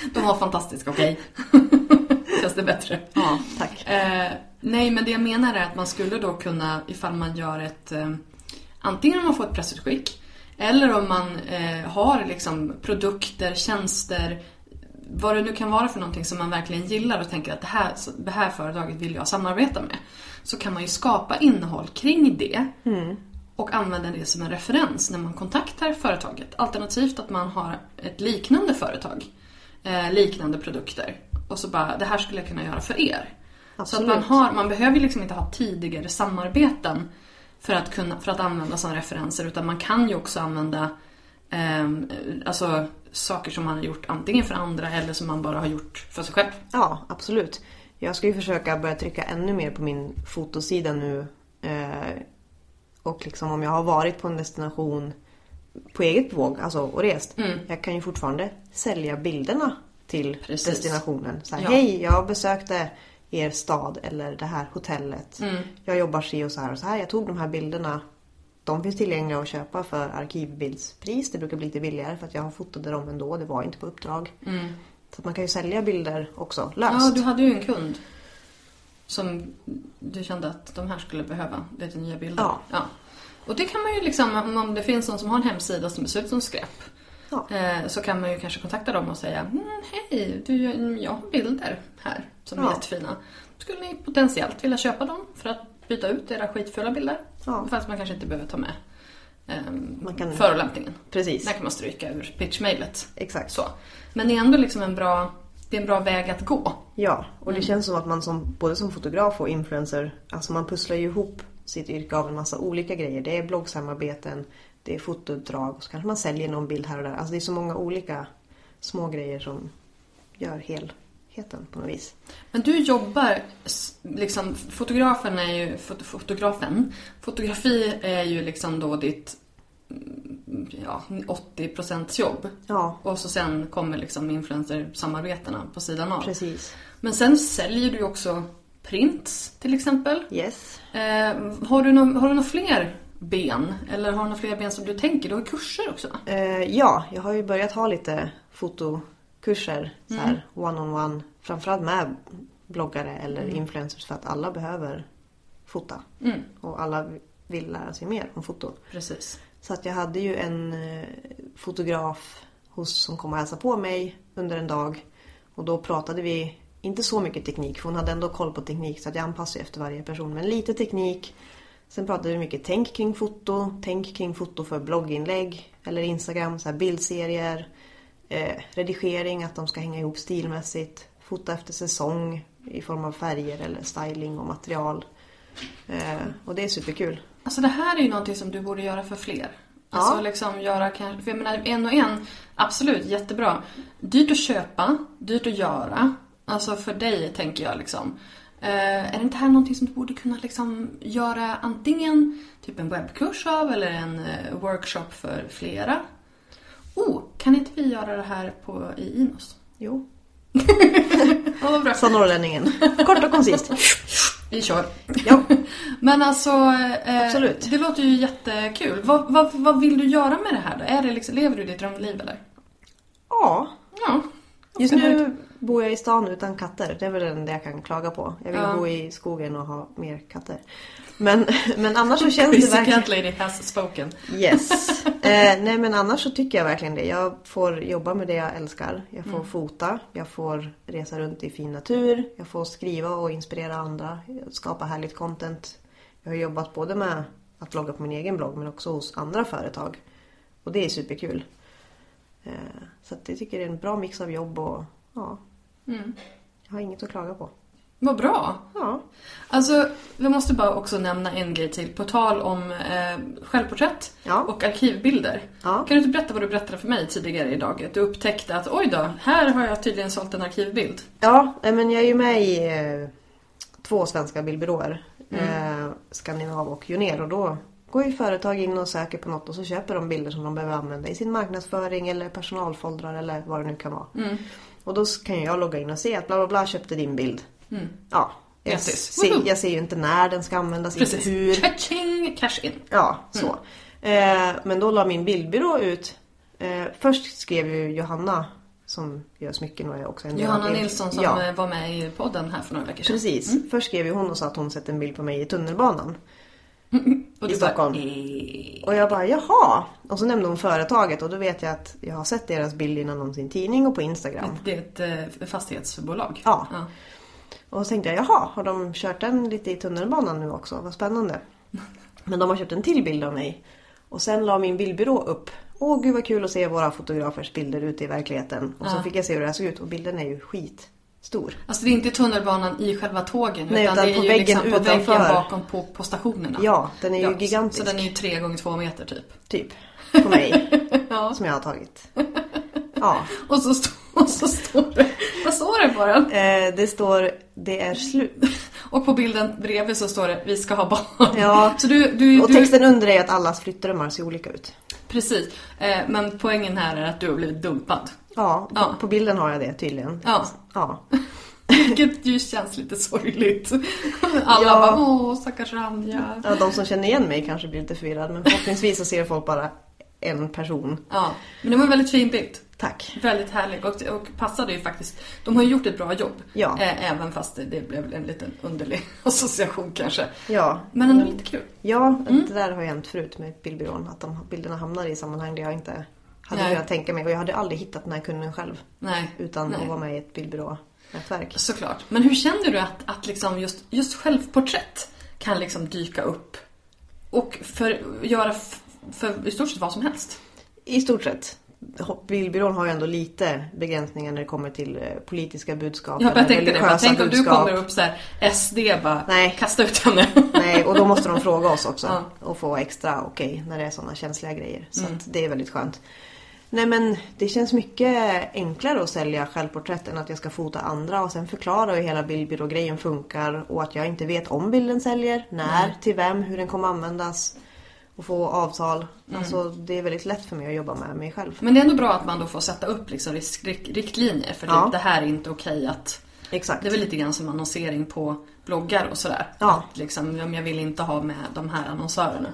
*laughs* De var fantastiska, okej? *laughs* Känns det bättre? Ja, tack. Eh, nej, men det jag menar är att man skulle då kunna, ifall man gör ett... Eh, antingen om man får ett pressutskick, eller om man eh, har liksom produkter, tjänster, vad det nu kan vara för någonting som man verkligen gillar och tänker att det här, det här företaget vill jag samarbeta med. Så kan man ju skapa innehåll kring det och använda det som en referens när man kontaktar företaget. Alternativt att man har ett liknande företag, eh, liknande produkter och så bara, det här skulle jag kunna göra för er. Så att man, Absolut. har, man behöver ju liksom inte ha tidigare samarbeten för att, kunna, för att använda som referenser utan man kan ju också använda ehm, alltså, saker som man har gjort antingen för andra eller som man bara har gjort för sig själv. Ja, absolut. Jag ska ju försöka börja trycka ännu mer på min fotosida nu. Eh, och liksom om jag har varit på en destination på eget bevåg, alltså och rest. Jag kan ju fortfarande sälja bilderna till Precis. destinationen. Så här, Ja. Hej, jag besökte er stad eller det här hotellet. Jag jobbar si och så här och så här. Jag tog de här bilderna de finns tillgängliga att köpa för arkivbildspris. Det brukar bli lite billigare för att jag har fotade dem ändå. Det var inte på uppdrag. Så att man kan ju sälja bilder också löst. Ja, du hade ju en kund som du kände att de här skulle behöva lite nya bilder. Ja. Och det kan man ju liksom, om- det finns någon som har en hemsida som ser ut som skräp. Ja. Eh, så kan man ju kanske kontakta dem och säga mm, Hej, du, jag har bilder här som är Ja. jättefina. Skulle ni potentiellt vilja köpa dem för att byta ut era skitfulla bilder? Ja. Fast man kanske inte behöver ta med ehm, Man kan- förolämpningen. Precis. Där kan man stryka ur pitchmailet. Exakt. Så. Men det är ändå liksom en bra, det är en bra väg att gå. Ja, och det känns som att man som, både som fotograf och influencer, alltså man pusslar ju ihop sitt yrke av en massa olika grejer. Det är bloggsamarbeten, det är fotouppdrag och så kanske man säljer någon bild här och där. Alltså det är så många olika små grejer som gör helheten på något vis. Men du jobbar, liksom, fotografen är ju, fot- fotografen, fotografi är ju liksom då ditt mm, ja, 80% jobb. Ja, Och så sen kommer liksom influencer-samarbetena på sidan av. precis. Men sen säljer du också prints till exempel. Yes. Eh, har, du no- har du några fler ben? Eller har du några fler ben som du tänker? Du har kurser också va? Eh, ja, jag har ju börjat ha lite fotokurser så här one-on-one. Framförallt med bloggare eller influencers för att alla behöver fota. Mm. Och alla vill lära sig mer om foto. Precis. Så att jag hade ju en eh, fotograf hos, som kom och hälsade på mig under en dag. Och då pratade vi, inte så mycket teknik för hon hade ändå koll på teknik så att jag anpassar ju efter varje person. Men lite teknik. Sen pratade vi mycket tänk kring foto, tänk kring foto för blogginlägg eller Instagram, så här bildserier. Eh, redigering, att de ska hänga ihop stilmässigt. Fota efter säsong i form av färger eller styling och material. Eh, och det är superkul. Alltså det här är ju någonting som du borde göra för fler. Alltså Ja. liksom göra kanske, för jag menar en och en, absolut jättebra. Dyrt att köpa, dyrt att göra. Alltså för dig tänker jag liksom. Eh, är det inte här någonting som du borde kunna liksom göra antingen typ en webbkurs av eller en eh, workshop för flera? Oh, kan inte vi göra det här på, i Inos? Jo, *laughs* Ja, vad bra. sa norrlänningen. Kort och koncist. Vi kör. Ja. *laughs* Men alltså, eh, Absolut. det låter ju jättekul. Vad, vad, vad vill du göra med det här då? Är det liksom, lever du ditt drömliv eller? Ja, Ja. just nu bor jag i stan utan katter. Det är väl det enda jag kan klaga på. Jag vill Ja. bo i skogen och ha mer katter. Men, *laughs* men annars så *laughs* känns det verkligen... cat lady has spoken. Yes. *laughs* Eh, nej men annars så tycker jag verkligen det. Jag får jobba med det jag älskar. Jag får fota, jag får resa runt i fin natur, jag får skriva och inspirera andra, skapa härligt content. Jag har jobbat både med att blogga på min egen blogg men också hos andra företag. Och det är superkul. Eh, så att jag tycker det är en bra mix av jobb och ja, jag har inget att klaga på. Vad bra. Ja, Alltså, vi måste bara också nämna en grej till. På tal om eh, självporträtt Ja. och arkivbilder. Ja. Kan du inte berätta vad du berättade för mig tidigare idag? Att du upptäckte att oj då, här har jag tydligen sålt en arkivbild. Ja, men jag är ju med i eh, två svenska bildbyråer. Eh, Skandinav och Juner. Och då går ju företag in och söker på något och så köper de bilder som de behöver använda i sin marknadsföring eller personalfoldrar eller vad det nu kan vara. Och då kan jag logga in och se att bla bla bla köpte din bild. Ja. Jag Grattis. ser, jag ser ju inte när den ska användas, Precis. inte hur. Catching, cash in. Ja, så. Eh, men då la min bildbyrå ut. Eh, först skrev ju Johanna som gör smycken och är också en del Johanna av- Nilsson som Ja. eh, var med i podden här för några veckor sedan. Precis. Först skrev ju hon och sa att hon sett en bild på mig i tunnelbanan. Och i Stockholm. Bara, eh. Och jag bara jaha. Och så nämnde hon företaget och då vet jag att jag har sett deras bild i någon någonsin tidning och på Instagram. Det är ett eh, fastighetsbolag. Ja. Och så tänkte jag jaha, har de kört den lite i tunnelbanan nu också? Vad spännande. *laughs* Men de har köpt en till bild av mig. Och sen la min bildbyrå upp. Åh gud vad kul att se våra fotografers bilder ute i verkligheten. Och så fick jag se hur det här såg ut och bilden är ju skitstor. Alltså det är inte tunnelbanan i själva tågen Nej, utan utan det är på ju väggen liksom på väggen bakom på, på stationerna. Ja, den är ju gigantisk. Så den är ju tre gånger två meter typ. Typ. På mig. *laughs* Ja. Som jag har tagit. *laughs* Ja. Och så, stå, *laughs* och så står det, vad står det på den? Eh, det står det är slut. Och på bilden bredvid så står det vi ska ha barn. Ja. Så du, du, Och du, texten under är att allas flyttdrömmar ser olika ut. Precis. Eh, men poängen här är att du har blivit dumpad. Ja, på, Ja. på bilden har jag det tydligen. Ja. ja. *laughs* Vilket ju känns lite sorgligt. Alla Ja. bara åh stackars Ranja. Ja, de som känner igen mig kanske blir lite förvirrade men förhoppningsvis så ser folk bara en person. Ja, men det var väldigt fin bild. Tack. Väldigt härlig och, och passade ju faktiskt. De har ju gjort ett bra jobb. Ja. Eh, även fast det, det blev en liten underlig *laughs* association kanske. Ja, Men ändå lite kul. ja det där har ju hänt förut med bildbyrån. Att de bilderna hamnar i sammanhang där jag inte hade Nej. kunnat tänka mig. Och jag hade aldrig hittat den här kunden själv. Nej. Utan Nej. att vara med i ett bildbyrånätverk. Såklart. Men hur känner du att, att liksom just, just självporträtt kan liksom dyka upp och för, göra för i stort sett vad som helst? I stort sett. Bildbyrån har ju ändå lite begränsningar när det kommer till eh, politiska budskap. Jag bara eller tänkte det. Tänk om du budskap. kommer upp så här SD bara Nej. kasta ut henne. Nej, och då måste de fråga oss också. *laughs* Ja. Och få extra okej när det är sådana känsliga grejer. Så Mm. det är väldigt skönt. Nej men det känns mycket enklare att sälja självporträtt än att jag ska fota andra och sen förklara hur hela bildbyrågrejen funkar och att jag inte vet om bilden säljer, när, till vem, hur den kommer användas och få avtal. Mm. Alltså det är väldigt lätt för mig att jobba med mig själv. Men det är ändå bra att man då får sätta upp liksom risk, rikt, riktlinjer för Ja. typ, det här är inte okej att Exakt. Det är väl lite grann som annonsering på bloggar och sådär. Ja. Att liksom, om jag vill inte ha med de här annonsörerna.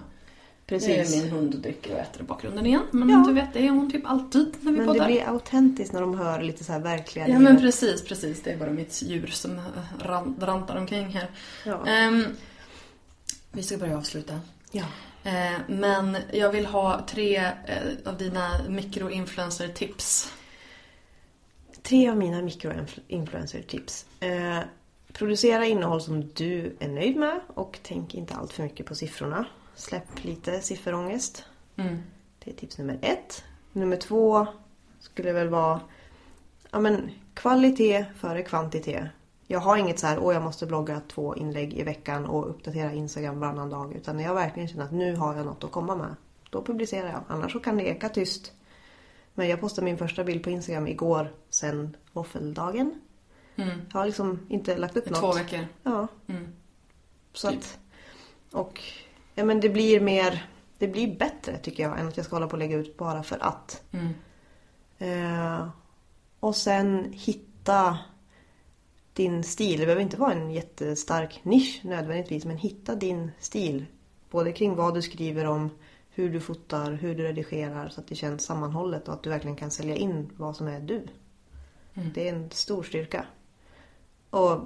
Precis. Det är min hund dricker och äter i bakgrunden igen. Men Ja. du vet, det är hon typ alltid när vi Men det poddar. blir autentiskt när de hör lite så här verkliga Ja men livet. precis, precis. Det är bara mitt djur som ran, rantar omkring här. Ja. Ehm, vi ska börja avsluta. Ja. Eh, men jag vill ha tre eh, av dina mikroinfluencer-tips. Tre av mina mikroinfluencer-tips. Eh, producera innehåll som du är nöjd med och tänk inte allt för mycket på siffrorna. Släpp lite sifferångest. Mm. Det är tips nummer ett. Nummer två skulle väl vara ja, men, kvalitet före kvantitet. Jag har inget så här, åh jag måste blogga två inlägg i veckan och uppdatera Instagram varannan dag. Utan när jag verkligen känner att nu har jag något att komma med. Då publicerar jag. Annars så kan det eka tyst. Men jag postade min första bild på Instagram igår sen våffeldagen. Mm. Jag har liksom inte lagt upp I något. två veckor. Ja. Mm. Så Typ. att, och ja, men det blir mer, det blir bättre tycker jag än att jag ska hålla på och lägga ut bara för att. Mm. Eh, och sen hitta din stil. Det behöver inte vara en jättestark nisch nödvändigtvis men hitta din stil. Både kring vad du skriver om, hur du fotar, hur du redigerar så att det känns sammanhållet och att du verkligen kan sälja in vad som är du. Det är en stor styrka. Och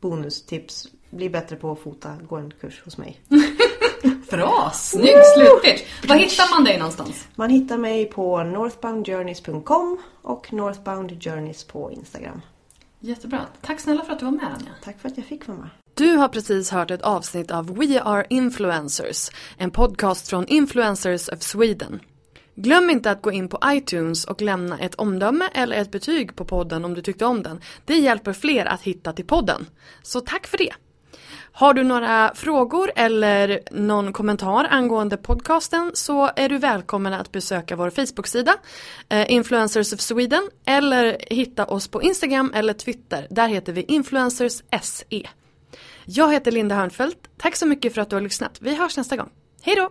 bonustips, bli bättre på att fota, gå en kurs hos mig. *laughs* Bra! Snygg slutpitch! Var hittar man dig någonstans? Man hittar mig på northboundjourneys.com och northboundjourneys på Instagram. Jättebra. Tack snälla för att du var med Anja. Tack för att jag fick vara med. Du har precis hört ett avsnitt av We Are Influencers, en podcast från Influencers of Sweden. Glöm inte att gå in på iTunes och lämna ett omdöme eller ett betyg på podden om du tyckte om den. Det hjälper fler att hitta till podden. Så tack för det! Har du några frågor eller någon kommentar angående podcasten så är du välkommen att besöka vår Facebook-sida eh, Influencers of Sweden eller hitta oss på Instagram eller Twitter. Där heter vi Influencers SE. Jag heter Linda Hörnfeldt. Tack så mycket för att du har lyssnat. Vi hörs nästa gång. Hej då!